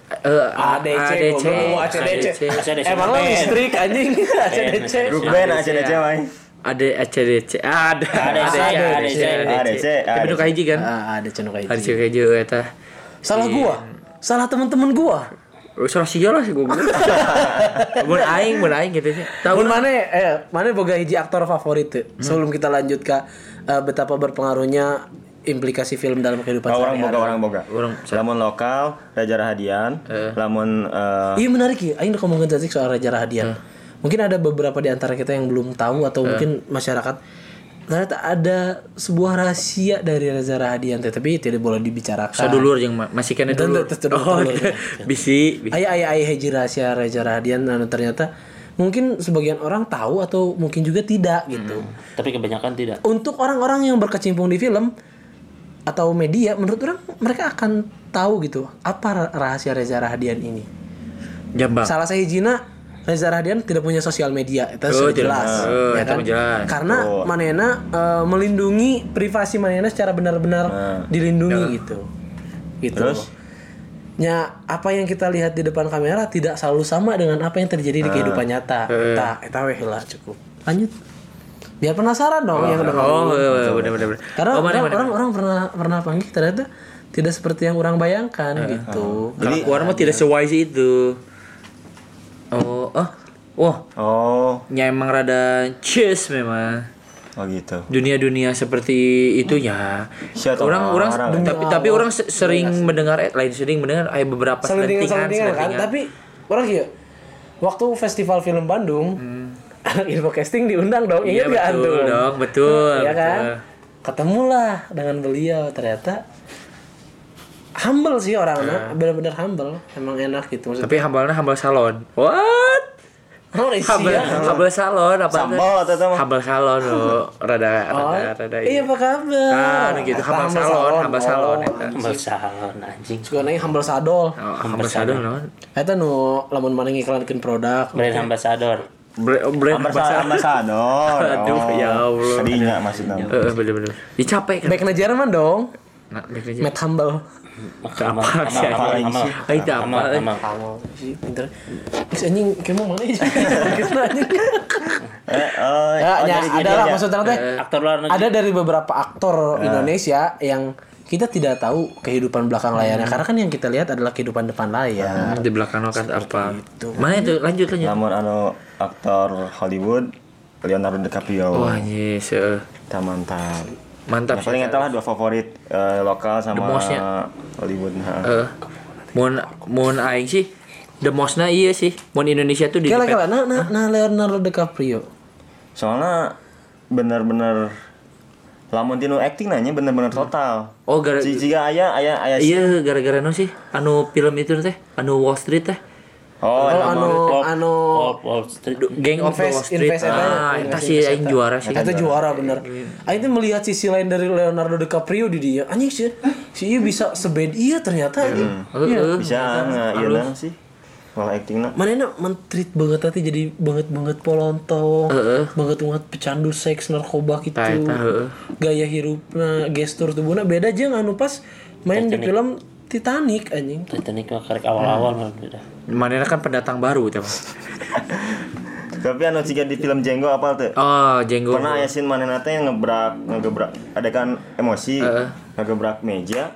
Speaker 4: eh
Speaker 3: ADC,
Speaker 4: ADC
Speaker 3: goblok, ACDC.
Speaker 5: ACDC.
Speaker 3: Emang lo listrik anjing. ACDC.
Speaker 2: Grup band ACDC wae.
Speaker 4: ada. ACDC ada
Speaker 5: ADC, ADC.
Speaker 2: ADC.
Speaker 4: tapi nu kahiji kan?
Speaker 3: Ah, ada cenuk kayak
Speaker 4: ada kahiji eta.
Speaker 3: Salah gua. Salah teman-teman gua.
Speaker 4: Oh, salah sih lah sih gua. Mun aing, mun aing gitu sih. Tahu
Speaker 3: Mun mana eh mana boga hiji aktor favorit tuh. Sebelum kita lanjut ke eh, betapa berpengaruhnya implikasi film dalam kehidupan
Speaker 2: Oh, orang
Speaker 3: sehari-hari.
Speaker 2: boga orang boga.
Speaker 4: Orang
Speaker 2: lamun lokal Raja Rahadian, lamun eh,
Speaker 3: Iya menarik ya, Aing ngomongin tadi soal Raja Rahadian. Mungkin ada beberapa di antara kita yang belum tahu atau mungkin masyarakat ternyata ada sebuah rahasia dari Reza Rahadian tapi tidak boleh dibicarakan.
Speaker 4: Sadulur yang ma- masih kena dulu. Oh,
Speaker 3: tentu.
Speaker 4: bisi. bisi.
Speaker 3: Ayah ayah ayah hiji rahasia Reza Rahadian anu ternyata mungkin sebagian orang tahu atau mungkin juga tidak gitu.
Speaker 5: Tapi kebanyakan tidak.
Speaker 3: Untuk orang-orang yang berkecimpung di film atau media menurut orang mereka akan tahu gitu apa rahasia Reza Rahadian ini.
Speaker 4: Jambang.
Speaker 3: Salah saya hijina Reza Rahadian tidak punya sosial media itu
Speaker 4: Oh,
Speaker 3: sudah jelas
Speaker 4: Oh,
Speaker 3: ya kan?
Speaker 4: jelas.
Speaker 3: karena
Speaker 2: Oh.
Speaker 3: Manena eh, melindungi privasi Manena secara benar-benar
Speaker 2: Nah.
Speaker 3: dilindungi gitu gitu
Speaker 2: Terus?
Speaker 3: Ya, apa yang kita lihat di depan kamera tidak selalu sama dengan apa yang terjadi di kehidupan nyata. Eta, eta weh lah cukup. Lanjut. Biar penasaran dong yang udah
Speaker 4: Oh, benar benar benar.
Speaker 3: Karena
Speaker 4: oh, mana
Speaker 3: orang,
Speaker 4: mana.
Speaker 3: orang orang pernah pernah panggil ternyata tidak seperti yang orang bayangkan gitu.
Speaker 4: Kalau keluar mah tidak sewise itu. Oh, oh. Wah,
Speaker 2: oh,
Speaker 4: nya emang rada cheese memang.
Speaker 2: oh gitu.
Speaker 4: Dunia-dunia seperti itu ya.
Speaker 2: Siapa
Speaker 4: Orang orang
Speaker 2: orang,
Speaker 4: tapi tapi orang se- sering mendengar eh, lain sering mendengar ada beberapa
Speaker 3: Selendingan
Speaker 4: selentingan
Speaker 3: kan.
Speaker 4: selentingan.
Speaker 3: Tapi orang gitu. Waktu festival film Bandung, anak info casting diundang dong.
Speaker 4: Iya betul dong, betul.
Speaker 3: Iya kan?
Speaker 4: betul.
Speaker 3: Ketemulah dengan beliau ternyata humble sih orangnya, benar-benar humble. Emang enak gitu maksudnya.
Speaker 4: Tapi hambalnya hambal salon. What?
Speaker 3: Oh,
Speaker 4: Hambal,
Speaker 3: ya.
Speaker 4: hambal salon apa tuh?
Speaker 2: Sambal atau?
Speaker 4: Hambal salon oh, rada
Speaker 3: Oh,
Speaker 4: rada rada
Speaker 3: iya apa kabar?
Speaker 4: Kan gitu,
Speaker 3: Eta
Speaker 4: hambal salon, hambal salon
Speaker 3: Oh.
Speaker 4: eta.
Speaker 5: Hambal salon anjing.
Speaker 3: Suka nanya hambal sadol.
Speaker 4: Oh, hambal salon naon?
Speaker 3: Eta nu lamun mana ngiklankeun produk.
Speaker 5: Brand ambassador.
Speaker 4: Bre- Brand
Speaker 2: ambasador.
Speaker 4: Aduh,
Speaker 2: oh.
Speaker 4: ya Allah.
Speaker 2: Tadinya maksudnya.
Speaker 4: Heeh, bener-bener. Dicapek kan.
Speaker 3: Backnya Jerman dong.
Speaker 4: Nah, back.
Speaker 3: Matt Humble.
Speaker 4: Apa sih,
Speaker 5: amal,
Speaker 4: itu apa?
Speaker 5: amal,
Speaker 3: sih pinter. Terus anjing kamu mana aja? Kita anjing.
Speaker 2: Eh,
Speaker 3: Ya,
Speaker 2: jadi
Speaker 3: ada lah maksudnya teh.
Speaker 5: Aktor luar negeri.
Speaker 3: Ada dari beberapa aktor Indonesia yang kita tidak tahu kehidupan belakang layarnya karena kan yang kita lihat adalah kehidupan depan layar.
Speaker 4: Di belakang kan apa? Mana itu? Lanjut lanjut.
Speaker 2: Namun anu aktor Hollywood Leonardo DiCaprio.
Speaker 4: Wah, yes. eh.
Speaker 2: Mantap.
Speaker 4: Mantap
Speaker 2: Ya, paling
Speaker 4: sih.
Speaker 2: eta lah dua favorit eh, lokal sama
Speaker 4: most-nya.
Speaker 2: Hollywood.
Speaker 4: Eh, mun mun aing sih the mostna iya sih. Mun Indonesia tuh di
Speaker 3: Kala kala nah, nah, nah Leonardo DiCaprio.
Speaker 2: Soalnya bener-bener lamun tinu acting nanya bener-bener total.
Speaker 4: Oh, gara
Speaker 2: Jika aya aya aya
Speaker 4: Iya gara-gara no sih anu film itu teh anu Wall Street teh
Speaker 2: Oh,
Speaker 3: Oh, anu anu.
Speaker 4: Gang of Wall Street
Speaker 3: invest eta ya.
Speaker 4: ah itu sih aing juara sih
Speaker 3: Eta juara bener. Aing tuh melihat sisi lain dari Leonardo DiCaprio di dia. Anjing sih. Si ieu bisa sebed iya ternyata anjing.
Speaker 4: Heeh.
Speaker 2: bisa nggak iya nah sih. Kalau acting nah.
Speaker 3: Mana enak mentreat banget tadi jadi banget banget polontong,
Speaker 4: Heeh.
Speaker 3: banget banget pecandu seks narkoba gitu. Gaya hirupna, gestur tubuhna beda aja anu pas main di film Titanic anjing.
Speaker 5: Titanic mah karek awal-awal mah beda.
Speaker 4: Mana kan pendatang baru teh.
Speaker 2: Tapi anu jika di film Jenggo apa tuh?
Speaker 4: Oh jenggo
Speaker 2: Pernah aya scene mana nate yang ngebrak ngegebrak ada kan emosi ngegebrak meja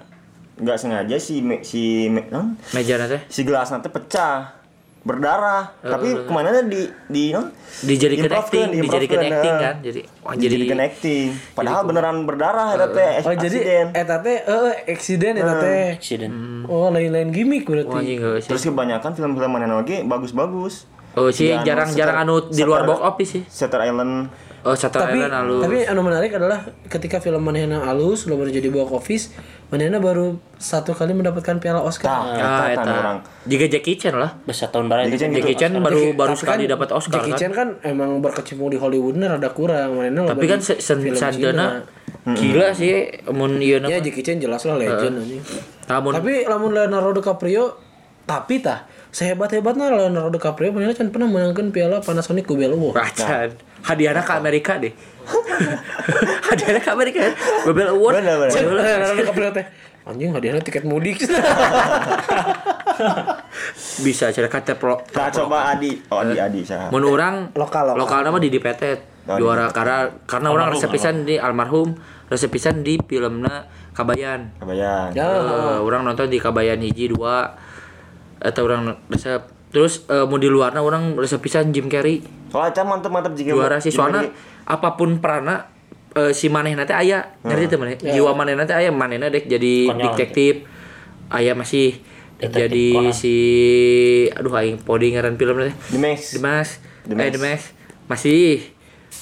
Speaker 2: nggak sengaja si me, si me, non?
Speaker 4: meja teh
Speaker 2: si gelas nanti pecah berdarah. Tapi ke mana di di non?
Speaker 4: Dijadikan acting dijadikan
Speaker 2: improve-keun,
Speaker 4: acting
Speaker 2: nah.
Speaker 4: kan. Jadi wah jadi
Speaker 2: dijadikan acting. padahal beneran berdarah eta teh
Speaker 3: Oh jadi
Speaker 2: aksiden.
Speaker 3: eta teh eh eksiden eta teh.
Speaker 5: Accident.
Speaker 3: Oh lain-lain gimmick
Speaker 4: wah
Speaker 3: berarti.
Speaker 4: sih
Speaker 2: terus kebanyakan film-film mana lagi bagus-bagus.
Speaker 4: Oh sih jarang-jarang anu di luar box office sih.
Speaker 2: Shutter Island
Speaker 4: oh Shutter
Speaker 3: tapi
Speaker 4: Island alus
Speaker 3: tapi anu menarik adalah ketika film Manehna alus lo baru jadi box office Manehna baru satu kali mendapatkan piala Oscar.
Speaker 4: Ah
Speaker 2: eta tan orang
Speaker 4: jika Jackie Chan lah.
Speaker 5: Besar tahun barat
Speaker 2: Jackie Chan.
Speaker 4: Jackie Chan baru baru
Speaker 3: Tapi
Speaker 4: sekali
Speaker 3: kan
Speaker 4: dapat Oscar
Speaker 3: Jackie
Speaker 4: kan?
Speaker 3: Chan kan emang berkecimpung di Hollywoodnya rada kurang Manehna
Speaker 4: tapi kan sandana gila sih mun ieu
Speaker 3: ya Jackie Chan jelas lah legend anjing.
Speaker 4: namun
Speaker 3: Tapi lamun Leonardo DiCaprio tapi tah sehebat-hebatnya Leonardo DiCaprio can pernah menangkan piala Panasonic Kubel Award.
Speaker 4: Racan hadiahnya ke Amerika deh hadiahnya ke Amerika Bebel Award
Speaker 2: Bener, bener.
Speaker 3: DiCaprio teh anjing hadiahnya tiket mudik.
Speaker 4: bisa cara kata pro
Speaker 2: Nah, coba Adi. Oh, Adi Adi saya.
Speaker 4: mun orang
Speaker 3: Lokal, lokal.
Speaker 4: lokal nama di Dipetet
Speaker 2: Oh,
Speaker 4: juara karena karena orang resep pisan di almarhum resep pisan di filmna Kabayan
Speaker 2: Kebayang.
Speaker 3: ya,
Speaker 4: Eh, orang nonton di Kabayan hiji dua atau orang resep terus eh, mau di luarna orang resep pisan Jim Carrey.
Speaker 2: Soalnya mantep mantep jika
Speaker 4: juara sih soalnya apa pun perana eh, si manehna teh aya. Ngerti teh maneh jiwa manehna teh aya manehna dek jadi
Speaker 5: Konyol,
Speaker 4: detektif aya masih dek
Speaker 5: Detektif
Speaker 4: jadi
Speaker 5: Conan.
Speaker 4: si aduh aing podi ngaran film teh.
Speaker 2: Dimas.
Speaker 4: Dimas
Speaker 2: Dimas.
Speaker 4: eh Dimas masih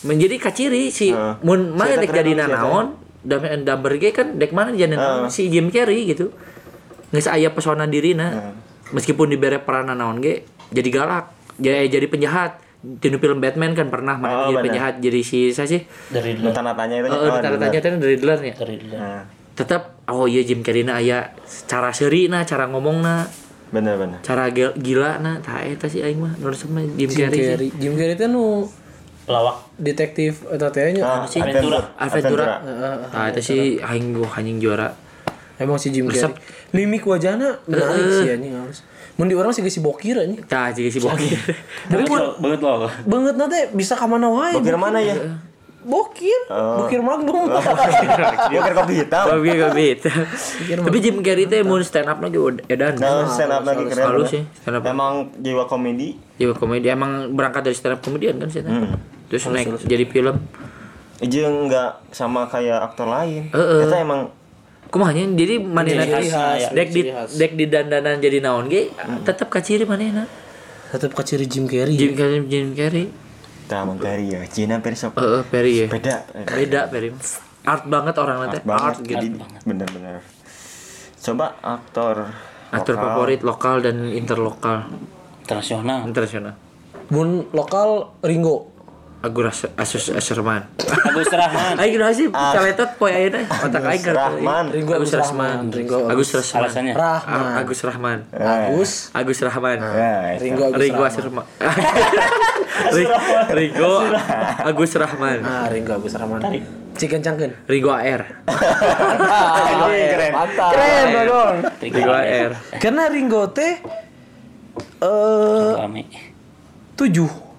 Speaker 4: menjadi kaciri si
Speaker 2: Heeh.
Speaker 4: mun mana dek jadi
Speaker 2: siapa?
Speaker 4: naon dan ge kan dek mana jadi naon si Jim Carrey gitu. Geus aya pesona dirina meskipun dibere peran naon ge jadi galak jadi jadi penjahat di film Batman kan pernah
Speaker 2: Oh,
Speaker 4: jadi
Speaker 2: benar.
Speaker 4: penjahat jadi si saya sih
Speaker 5: dari
Speaker 2: Nu tanda-tanya itu.
Speaker 4: Oh,
Speaker 2: oh,
Speaker 4: tanda tanya teh dari Riddler ya.
Speaker 5: dari
Speaker 2: Nah,
Speaker 4: Tetap oh iya Jim Carrey na aya cara seuri na, cara ngomong na,
Speaker 2: bener bener.
Speaker 4: cara gila na, tah eta sih aing mah nu resep mah Jim,
Speaker 3: Jim
Speaker 4: Carrey.
Speaker 3: Jim Carrey teh nu
Speaker 5: pelawak
Speaker 3: detektif eta teh nya
Speaker 2: Ah,
Speaker 4: sih?
Speaker 2: Adventura.
Speaker 4: Aventura. Tah eta sih aing gua anjing juara.
Speaker 3: Emang si Jim
Speaker 4: Resep.
Speaker 3: Carrey mimik wajahna menarik sih anjing halus mun di orang sih si bokir anjing
Speaker 4: Tah jadi si Boki.
Speaker 3: tapi
Speaker 5: banget loh
Speaker 3: banget nanti bisa ke mana wae
Speaker 2: Bokir mana ya?
Speaker 3: bokir bokir magnum
Speaker 2: Bokir kopi hitam.
Speaker 4: Boki gabit. Tapi Jim Carrey teh mun stand up lagi edan.
Speaker 2: Nah, stand up lagi keren.
Speaker 4: Halus sih stand up.
Speaker 2: Emang jiwa komedi.
Speaker 4: Ya komedi emang berangkat dari stand up komedian kan sih.
Speaker 2: Hmm.
Speaker 4: Terus naik jadi film.
Speaker 2: Jeung nggak sama kayak aktor lain.
Speaker 4: Heeh.
Speaker 2: Kita emang
Speaker 4: Kumanya jadi manehna
Speaker 5: Ciri
Speaker 4: teh
Speaker 5: khas, ya.
Speaker 4: dek di dek di dandanan jadi naon ge tetep kaciri manehna.
Speaker 3: tetap ke ciri Jim Carrey
Speaker 4: Jim Carrey Jim Carrey.
Speaker 2: Taman Perry ya. Cina Persop.
Speaker 4: Heeh, Perry ya.
Speaker 2: Beda.
Speaker 4: Beda Perry. Art banget orang nanti.
Speaker 2: Art banget.
Speaker 4: Art gitu.
Speaker 2: Bener-bener. Coba aktor
Speaker 4: Aktor
Speaker 2: lokal.
Speaker 4: favorit lokal dan interlokal,
Speaker 5: internasional
Speaker 4: internasional.
Speaker 3: mun lokal Ringo
Speaker 4: Agus Asus Asherman.
Speaker 5: Agus Rahman
Speaker 4: Aing gimana sih? Caletot poe ayeuna otak aing
Speaker 2: Agus Rahman.
Speaker 3: Ringo
Speaker 4: Agus Rasman.
Speaker 3: Ringo
Speaker 4: Agus Rasman.
Speaker 5: alasannya
Speaker 3: Rahman
Speaker 4: Agus Rahman.
Speaker 3: Agus
Speaker 4: Agus Rahman.
Speaker 3: Ringo Agus
Speaker 4: Ringo
Speaker 3: Rahman.
Speaker 4: Asherman. Ringo Agus Rahman.
Speaker 3: ah Ringo Agus Rahman Ciken cangkeun
Speaker 4: Ringo AR.
Speaker 2: keren.
Speaker 3: mantap keren dong
Speaker 4: Ringo AR.
Speaker 3: karena Ringo teh eh tujuh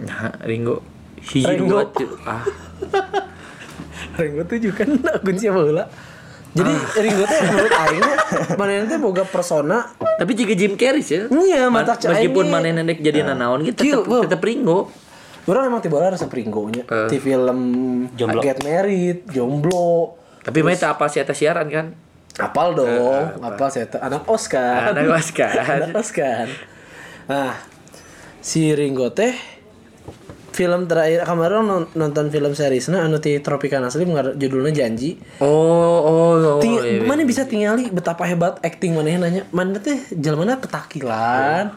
Speaker 4: Nah, Ringo. Hiji
Speaker 3: Ringo.
Speaker 4: dua ah.
Speaker 3: Ringo tujuh kan akun siapa heula jadi Ringo teh menurut aing manehna teh boga persona
Speaker 4: Tapi jika Jim Carrey sih.
Speaker 3: Iya, mata cai
Speaker 4: meskipun mana nenek jadi nanaon gitu tetap tetap Ringo.
Speaker 3: Orang emang tiba rasa Ringo nya
Speaker 4: Eh.
Speaker 3: di film
Speaker 5: Jomblo.
Speaker 3: Get Married, Jomblo.
Speaker 4: Tapi mana tak apa sih atas siaran kan?
Speaker 3: Apal dong, apal saya teh anak Oscar.
Speaker 4: Anak Oscar.
Speaker 3: anak Oscar. Nah, si Ringo teh film terakhir kemarin non- nonton film seriesna anu ti Tropicana Asli judulnya Janji.
Speaker 4: Oh, oh, oh.
Speaker 3: Ting-
Speaker 4: iya, iya.
Speaker 3: mana bisa tingali betapa hebat acting mana nanya mana teh jelmana ketakilan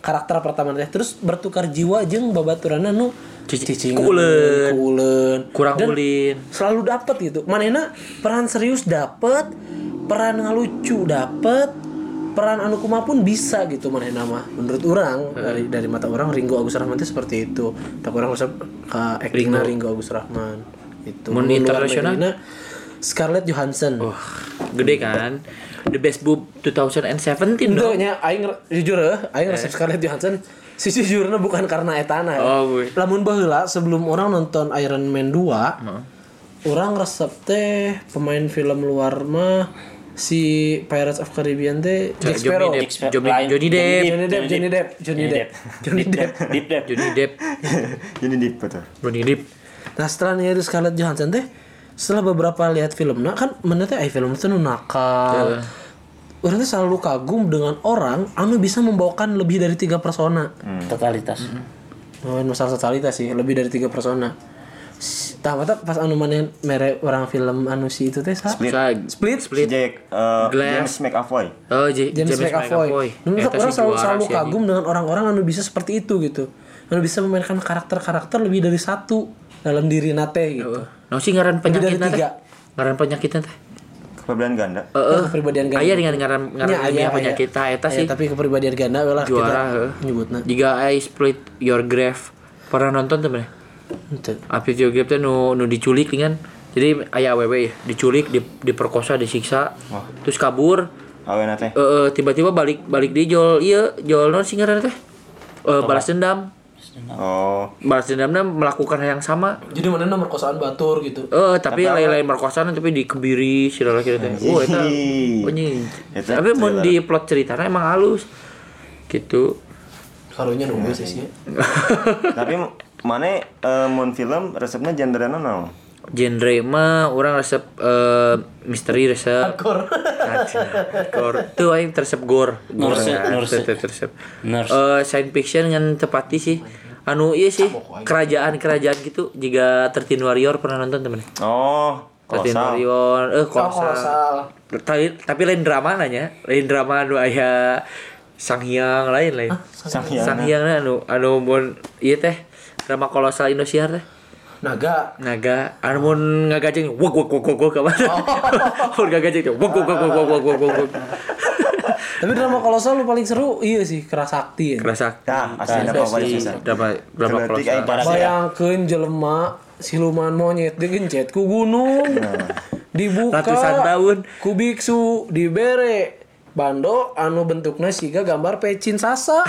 Speaker 3: karakter pertama teh terus bertukar jiwa jeung babaturanna nu
Speaker 4: Cici-
Speaker 3: cicingeun,
Speaker 4: kuuleun.
Speaker 3: kuuleun.
Speaker 4: kurang
Speaker 3: Dan
Speaker 4: ulin.
Speaker 3: selalu dapet gitu manehna peran serius dapet peran ngalucu dapet peran anu kumaha pun bisa gitu manehna mah menurut orang dari dari mata orang Ringo Agus Rahman itu seperti itu tak orang usah ke actingna Ringo. Agus Rahman itu
Speaker 4: Mun internasional?
Speaker 3: Scarlett Johansson
Speaker 4: Wah, gede kan? The best boob 2017
Speaker 3: Itu
Speaker 4: dong.
Speaker 3: nya aing jujur ya, aing resep Scarlett Johansson si jujurnya bukan karena etana ya.
Speaker 4: Oh, boy.
Speaker 3: Lamun baheula sebelum orang nonton Iron Man 2, orang resep teh pemain film luar mah si Pirates of Caribbean teh Jack Sparrow.
Speaker 4: Johnny Depp. Johnny,
Speaker 5: Lain.
Speaker 4: Johnny Depp,
Speaker 3: Johnny Depp, Johnny Depp, Johnny Depp, Johnny Depp.
Speaker 4: Johnny Depp,
Speaker 2: Jadi deep betul.
Speaker 4: Johnny Depp.
Speaker 3: Nah setelah itu Scarlett Johansson teh setelah beberapa lihat filmnya kan mana teh film itu nu nakal. Orang teh selalu kagum dengan orang anu bisa membawakan lebih dari tiga persona.
Speaker 5: totalitas
Speaker 3: Oh, masalah totalitas sih, lebih dari tiga persona. Tah mata pas anu mana mere orang film anu si itu teh sa?
Speaker 2: Split.
Speaker 3: Split.
Speaker 2: Si Jack uh,
Speaker 4: Glass.
Speaker 2: James McAvoy.
Speaker 4: Oh, J-
Speaker 3: James, McAvoy. Menurut
Speaker 4: Eta
Speaker 3: orang selalu, selalu kagum dengan orang-orang anu bisa seperti itu gitu. Anu bisa memainkan karakter-karakter lebih dari satu dalam diri nate gitu.
Speaker 4: Nah, sih ngaran teh.
Speaker 3: tiga.
Speaker 4: Ngaran penyakitnya teh.
Speaker 2: Kepribadian ganda.
Speaker 4: Heeh.
Speaker 3: kepribadian ganda.
Speaker 4: Aya dengan ngaran ngaran
Speaker 3: aya,
Speaker 4: ilmiah
Speaker 3: aya.
Speaker 4: penyakit tah eta sih
Speaker 3: tapi kepribadian ganda we lah
Speaker 4: juara
Speaker 3: kita nyebutna.
Speaker 4: Jika I split your grave pernah nonton tuh your grave teh nu nu diculik kan. Jadi aya awewe ya, diculik, di, diperkosa, disiksa, terus kabur.
Speaker 2: Awena teh.
Speaker 4: Eh, eh, tiba-tiba balik balik di jol iya jol non sih teh. Eh, balas dendam.
Speaker 2: Oh.
Speaker 4: balas dendamnya melakukan hal yang sama.
Speaker 3: Jadi mana merkosaan batur gitu.
Speaker 4: eh tapi lain-lain merkosaan tapi dikebiri si oh eta tapi mau di plot ceritanya emang halus. Gitu.
Speaker 3: Karunya nunggu sih sih.
Speaker 2: Tapi mana eh, mun film resepnya gendernya naon?
Speaker 4: genre mah orang resep eh, misteri resep. Hardcore. Hardcore. Tuh aing teresep gore. Gore. Teresep
Speaker 5: Nurse.
Speaker 4: Eh, science fiction dengan tepati sih. Anu iya sih kerajaan kerajaan gitu. Jika 13 warrior pernah nonton temen
Speaker 2: Oh,
Speaker 4: 13
Speaker 2: kolosal.
Speaker 4: warrior eh kolosal
Speaker 3: kolosal.
Speaker 4: tapi tapi lain drama nanya. Lain drama anu aya sang hyang lain lain.
Speaker 2: Sang Hyang.
Speaker 4: sang hyang. Anu anu mun ieu teh drama kolosal Indosiar teh
Speaker 3: naga
Speaker 4: naga armun wog wog wog wok wok nggak gajeng. ngagajeng wok wog wog wog wog wog wog.
Speaker 3: tapi drama kolosal lu paling seru iya sih kerasakti ya
Speaker 4: kerasakti
Speaker 2: nah, asli drama paling susah
Speaker 4: drama drama kolosal
Speaker 3: bayangkan jelema siluman monyet digencet ku gunung dibuka
Speaker 4: ratusan tahun
Speaker 3: ku biksu dibere bando anu bentuknya siga gambar pecin sasa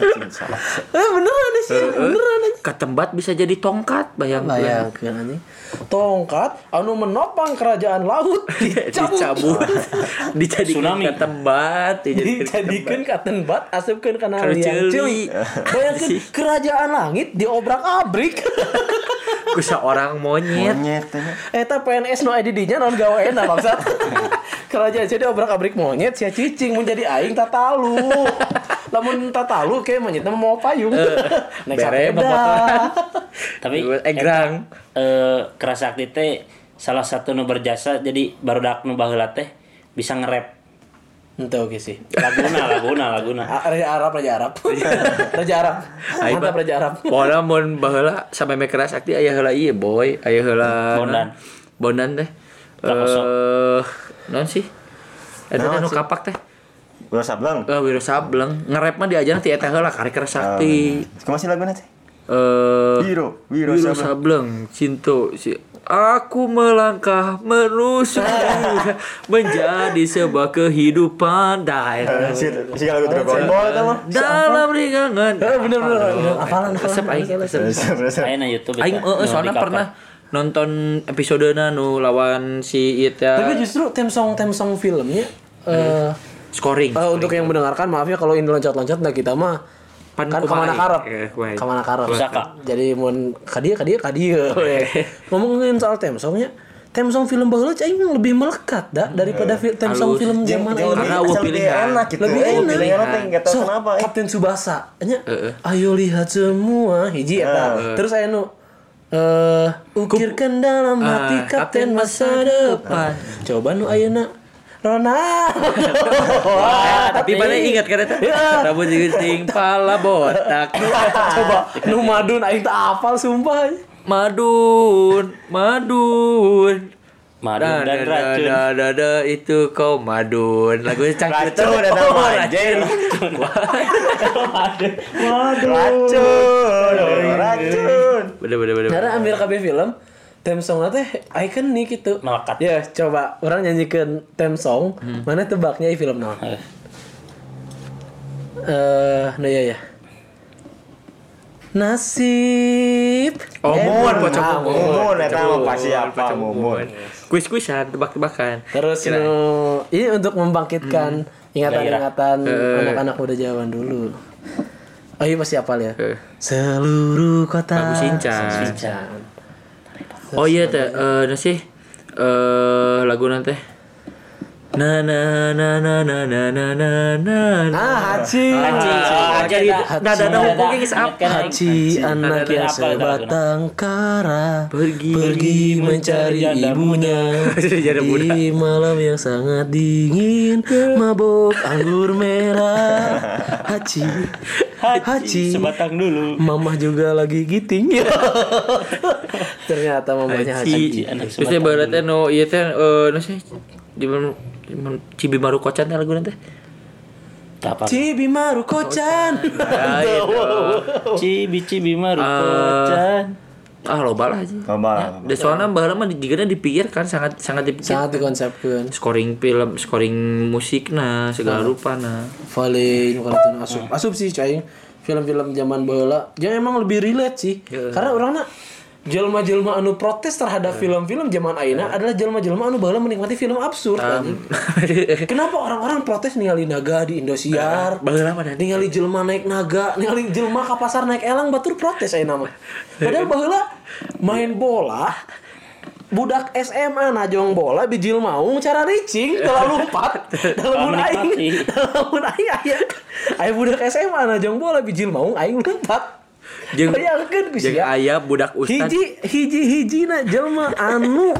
Speaker 3: eh beneran sih, beneran aja.
Speaker 4: ketembat bisa jadi tongkat bayangkeun
Speaker 3: Bayangkeun anjing. Tongkat anu menopang kerajaan laut dicabut.
Speaker 4: dicabut dijadikan
Speaker 5: Tsunami.
Speaker 4: ketembat
Speaker 3: dijadikan katen bat asupkeun kana liang
Speaker 4: ceuli.
Speaker 3: Bayangkeun kerajaan langit diobrak-abrik.
Speaker 4: ku seorang monyet
Speaker 2: Monyet teh.
Speaker 3: Eta PNS no ID nya non gaweana bangsat. Kerajaan jadi obrak-abrik monyet sia cicing menjadi aing tatalu. Lamun tatalu kayak monyet mah mau payung. Naik
Speaker 4: bere
Speaker 3: sepeda.
Speaker 5: Tapi
Speaker 4: egrang
Speaker 5: eh kerasakti teh salah satu nu berjasa jadi barudak nu baheula teh bisa nge-rap.
Speaker 3: Ente oke sih.
Speaker 5: Laguna, laguna, laguna.
Speaker 3: Ah, Raja Arab, Raja Arab. Raja Arab. Mantap Raja Arab.
Speaker 4: Pokoknya mun baheula sampai me keras akti aya heula ieu boy, aya heula
Speaker 5: Bondan.
Speaker 4: Bondan teh. Eh, non sih? Ada
Speaker 2: Naon
Speaker 4: anu
Speaker 2: sih?
Speaker 4: kapak teh.
Speaker 2: Udah sableng.
Speaker 4: Eh Wiro Sableng, nge-rap mah diajarna ti eta heula karek keras sakti.
Speaker 2: Kemasih lagu nanti.
Speaker 4: Eh
Speaker 2: Wiro, Wiro
Speaker 4: Wiro
Speaker 2: Sableng.
Speaker 4: Sableng, Cinto si Aku melangkah menusuk menjadi sebuah kehidupan
Speaker 2: Eh,
Speaker 4: dan
Speaker 2: Si si eta mah.
Speaker 4: dalam ringangan.
Speaker 3: Eh, bener bener. bener. Apalan
Speaker 4: Resep aing resep.
Speaker 5: Aya na YouTube
Speaker 4: Aing eh,
Speaker 5: nu
Speaker 4: soalnya pernah nonton episode nu lawan si Ita
Speaker 3: Tapi justru theme song theme song filmnya eh
Speaker 4: scoring.
Speaker 3: eh, untuk yang mendengarkan maaf ya kalau ini loncat-loncat nah kita mah
Speaker 4: Pan
Speaker 3: kan
Speaker 4: kumaha,
Speaker 3: ke mana
Speaker 4: karep kumaha.
Speaker 3: ke mana karep
Speaker 5: Pusaka.
Speaker 3: jadi mun kadia kadia kadia ngomongin soal theme songnya theme song film baheula aing lebih melekat dah daripada fi- theme song film zaman ayeuna.
Speaker 4: Karena
Speaker 2: lebih
Speaker 4: pilihan.
Speaker 2: enak gitu.
Speaker 3: lebih enak
Speaker 2: enggak tahu
Speaker 3: So,
Speaker 2: kenapa. eh.
Speaker 3: Kapten Subasa nya ayo lihat semua hiji eta terus aya nu eh ukirkan dalam hati
Speaker 4: Ah,
Speaker 3: kapten
Speaker 4: Kapten
Speaker 3: masa
Speaker 4: masa
Speaker 3: depan coba nu ayeuna Ronaldo
Speaker 4: Wah, tapi mana ingat kan eta? Rambut gunting, pala botak.
Speaker 3: coba nu madun aing tak hafal sumpah
Speaker 4: Madun, madun.
Speaker 5: Madu
Speaker 4: Da,
Speaker 5: dan
Speaker 4: da,
Speaker 5: racun.
Speaker 4: da, da, da, itu kau madun. Lagu cangkir
Speaker 2: Racun ada
Speaker 4: Oh, racun.
Speaker 2: Racun, racun.
Speaker 4: Bener, bener, bener.
Speaker 3: Karena ambil KB film theme song teh ikonik gitu.
Speaker 5: Melekat.
Speaker 3: Ya, coba orang nyanyikan theme song, mana tebaknya di film naon?
Speaker 5: Eh.
Speaker 3: Eh, nah ya ya. Nasib.
Speaker 4: Oh, mumun, pocong
Speaker 3: Ah,
Speaker 4: mumun.
Speaker 2: Mumun, eta mah
Speaker 4: Mumun,
Speaker 2: pasti apa, mumun.
Speaker 4: Kuis-kuisan, tebak-tebakan.
Speaker 3: Terus
Speaker 4: Kira-
Speaker 3: nu ini untuk membangkitkan ingatan-ingatan
Speaker 4: Eh.
Speaker 3: anak-anak muda zaman dulu. Oh iya masih hafal ya.
Speaker 4: Eh.
Speaker 3: Seluruh kota.
Speaker 4: Lagu Sinchan.
Speaker 3: Sinchan.
Speaker 4: Oh iya teh, eh nah sih. Eh lagu nanti. Na na na na na na na na na.
Speaker 3: Ah, Haji.
Speaker 5: Haji.
Speaker 4: Ah, jadi nada nada hukum geus apa?
Speaker 3: Haji anak yang sebatang kara.
Speaker 4: Pergi.
Speaker 3: pergi mencari ibunya. Di malam yang sangat dingin mabok anggur merah. Haji Haji
Speaker 5: sebatang dulu.
Speaker 3: Mamah juga lagi giting ternyata mamanya Haji
Speaker 4: Haji.
Speaker 5: anak
Speaker 4: Terus teh barat teh no ieu teh eh no sih di Cibi Maru Kocan teh lagu nanti.
Speaker 5: Apa?
Speaker 3: Cibi Maru Kocan.
Speaker 5: Cibi cibi maru kocan.
Speaker 4: Ah loba lah aja.
Speaker 2: Loba.
Speaker 4: Dan soalnya baheula mah jigana dipikirkan sangat sangat dipikir.
Speaker 3: sangat dikonsepkan
Speaker 4: Scoring film, scoring musik nah segala rupa nah.
Speaker 3: paling kartun asup asup sih cai film-film zaman bola yang emang lebih relate sih
Speaker 4: Iya.
Speaker 3: karena orangnya jelma-jelma anu protes terhadap film-film zaman ayeuna adalah jelma-jelma anu baheula menikmati film absurd anjing. Kenapa orang-orang protes ningali naga di Indosiar?
Speaker 4: Dan
Speaker 3: ningali jelma naik naga, ningali jelma ke pasar naik elang batur protes ayeuna mah. Padahal baheula main bola budak SMA najong bola bijil maung cara reaching kalau lompat dalam mun aing dalam aing aya. Aya budak SMA najong bola bijil maung aing lompat
Speaker 4: Jeung-
Speaker 3: bayangkeun geus
Speaker 4: jeung
Speaker 3: ya.
Speaker 4: aya budak ustad.
Speaker 3: Hiji hiji hiji na jelma anu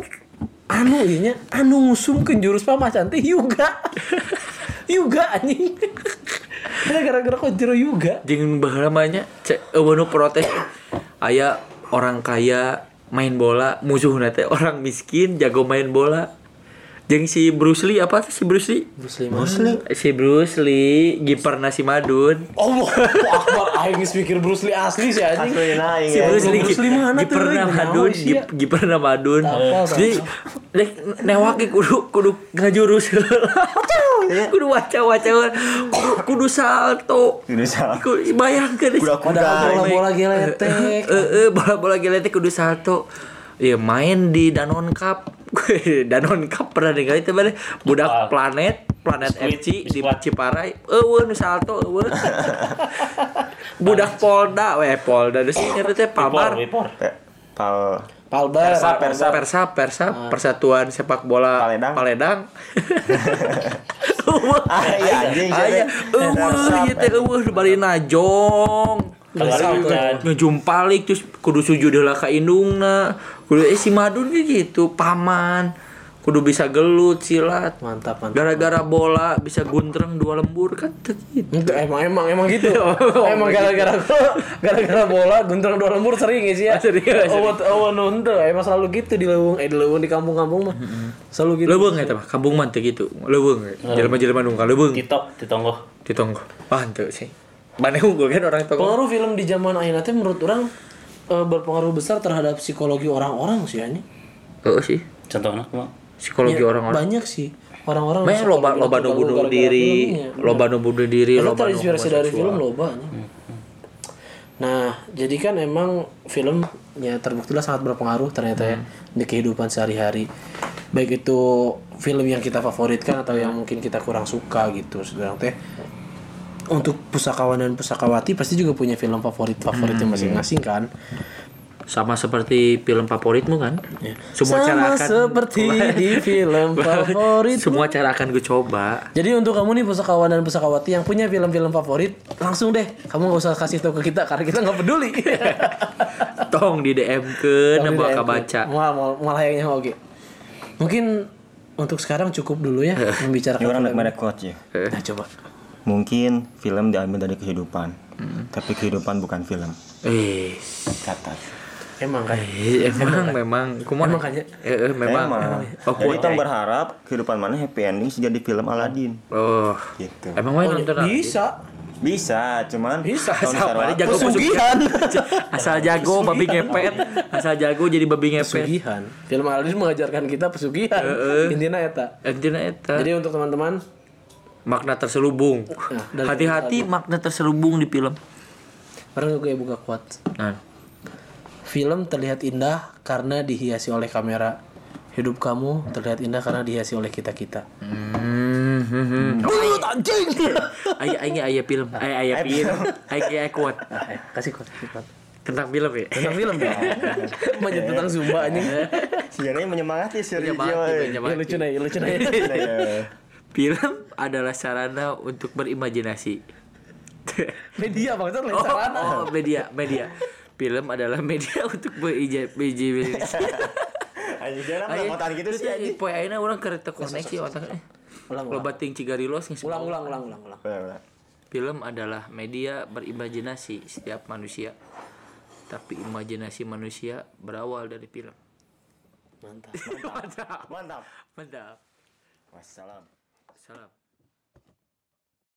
Speaker 3: anu nya anu ngusumkeun jurus pamacan teh yuga. Yuga anjing. Gara-gara kok jero yuga.
Speaker 4: Jeung baheula mah nya cek eueuh nu protes. Aya orang kaya main bola musuhna teh orang miskin jago main bola jeung si Bruce Lee apa tuh si Bruce Lee?
Speaker 3: Muslim
Speaker 4: si Bruce Lee giper nasi madun
Speaker 3: Allah Akbar? Aing geus mikir Bruce Lee asli sih anjing.
Speaker 2: Asli naing
Speaker 4: si
Speaker 2: ya.
Speaker 4: Bruce Lee
Speaker 3: Bruce Lee mana tuh,
Speaker 4: giperna
Speaker 3: Ray?
Speaker 4: madun
Speaker 3: Naon sih, ya?
Speaker 4: gip- giperna madun jadi dek newake kudu kudu ngajurus. Kudu waca waca kudu, kudu salto.
Speaker 2: Kudu salto.
Speaker 4: Kudu- bayangkeun
Speaker 2: Kuda kuda.
Speaker 3: Padahal bola-bola geletek?
Speaker 4: Eh, eh, bola-bola geletek kudu salto. Iya main di Danon Cup. Danon Cup pernah dengar itu mana? Budak planet, planet
Speaker 5: Biskuit,
Speaker 4: FC di. Ciparai. Eueuh nu salto eueuh. Budak Polda, weh Polda deus sih teh.
Speaker 5: Wipor, wipor.
Speaker 2: Pe- Pal
Speaker 3: Palbar
Speaker 2: Persa, persa.
Speaker 4: Persa, Persa, Persatuan Sepak Bola
Speaker 2: Paledang.
Speaker 4: Paledang.
Speaker 2: Ah, iya, anjing?
Speaker 4: Aya, eueuh ieu teh eueuh bari najong. Ngejumpalik terus kudu sujud heula ka indungna kudu eh si madun gitu paman kudu bisa gelut silat
Speaker 3: mantap mantap
Speaker 4: gara-gara bola bisa guntreng dua lembur kan gitu
Speaker 3: Itu emang emang emang gitu. emang gara-gara gara-gara bola guntrang dua lembur sering ya sih ya.
Speaker 4: Serius.
Speaker 3: Oh, oh nonton emang selalu gitu di leuweung eh di leuweung di kampung-kampung mah. Selalu gitu.
Speaker 4: leuweung eta mah kampung mah teu gitu leuweung jelema-jelema nu ka leuweung
Speaker 5: Tito, Titonggo.
Speaker 4: ditonggo ah teu sih Mana unggul kan orang tonggo
Speaker 3: Pengaruh film di zaman ayeuna teh menurut orang eh, berpengaruh besar terhadap psikologi orang-orang sih ini.
Speaker 4: oh sih
Speaker 5: Contohnya?
Speaker 4: Psikologi orang-orang
Speaker 3: Banyak sih orang-orang
Speaker 4: Banyak loba loba nu bunuh diri,
Speaker 3: filmnya.
Speaker 4: loba nu bunuh diri, loba
Speaker 3: terinspirasi dari film loba nya. Nah, jadi kan emang filmnya terbuktilah sangat berpengaruh ternyata ya di kehidupan sehari-hari. Baik itu film yang kita favoritkan atau yang mungkin kita kurang suka gitu. Sekarang teh untuk pusakawan dan pusakawati pasti juga punya film favorit favoritnya masing-masing kan.
Speaker 4: Sama seperti film favoritmu kan semua
Speaker 3: Sama
Speaker 4: cara akan
Speaker 3: seperti di film favorit.
Speaker 4: semua cara akan gue coba
Speaker 3: Jadi untuk kamu nih pusakawan dan pusakawati yang punya film-film favorit, langsung deh kamu nggak usah kasih tahu ke kita karena kita nggak peduli.
Speaker 4: tong di DM ke nembak baca.
Speaker 3: Mal, mal, malah yang oke. Mungkin untuk sekarang cukup dulu ya membicarakan
Speaker 2: orang
Speaker 3: film.
Speaker 2: nak quote ya.
Speaker 3: Nah, coba.
Speaker 2: Mungkin film diambil dari kehidupan, tapi kehidupan bukan film.
Speaker 4: eh
Speaker 2: Kata.
Speaker 3: Emang kan.
Speaker 4: eh, emang memang kumaha
Speaker 3: Emang kayaknya.
Speaker 4: eh, eh, memang
Speaker 2: Emang.
Speaker 4: oh
Speaker 2: Jadi
Speaker 4: kuat
Speaker 2: kita berharap kehidupan mana happy ending jadi film Aladdin.
Speaker 4: oh
Speaker 2: Gitu.
Speaker 4: emang main nonton
Speaker 3: Bisa.
Speaker 2: Bisa, cuman
Speaker 3: Bisa.
Speaker 4: Asal jago
Speaker 3: Pesugihan.
Speaker 4: asal jago babi ngepet asal jago jadi babi ngepet
Speaker 3: Pesugihan. Film Aladdin mengajarkan kita pesugihan. Intinya eta.
Speaker 4: Entina eta
Speaker 3: Jadi untuk teman-teman
Speaker 4: makna terselubung
Speaker 3: Nah,
Speaker 4: hati-hati makna terselubung di film
Speaker 3: Orang gue buka quote.
Speaker 4: nah
Speaker 3: Film terlihat indah karena dihiasi oleh kamera. Hidup kamu terlihat indah karena dihiasi oleh kita-kita.
Speaker 4: Hmm, hmm, hmm.
Speaker 3: Bulut anjing.
Speaker 4: Aya aya aya film, aya aya film, kuat
Speaker 3: Nah, ayo, kasih quote, kasih quote.
Speaker 4: tentang film ya.
Speaker 3: Tentang film ya. Manja tentang Zumba anjing.
Speaker 2: Sebenarnya menyemangati sih
Speaker 4: Iya, iya,
Speaker 3: Ya
Speaker 4: mati.
Speaker 3: lucu nih, lucu nih.
Speaker 2: Iya.
Speaker 4: Film adalah sarana untuk berimajinasi.
Speaker 3: Media maksudnya
Speaker 4: Oh,
Speaker 3: sarana.
Speaker 4: oh, media, media. Film adalah media untuk berimajinasi.
Speaker 2: Anjing
Speaker 4: Ayo,
Speaker 2: lepotan gitu sih anjing.
Speaker 4: Poe ayeuna urang kereta koneksi otaknya.
Speaker 3: Ulang, ulang.
Speaker 4: bating cigarilos geus
Speaker 3: Ulang, ulang, ulang, ulang, ulang.
Speaker 4: Film adalah media berimajinasi setiap manusia. Tapi imajinasi manusia berawal dari film.
Speaker 3: Mantap.
Speaker 2: Mantap.
Speaker 4: Mantap.
Speaker 2: Wassalam.
Speaker 4: Salam.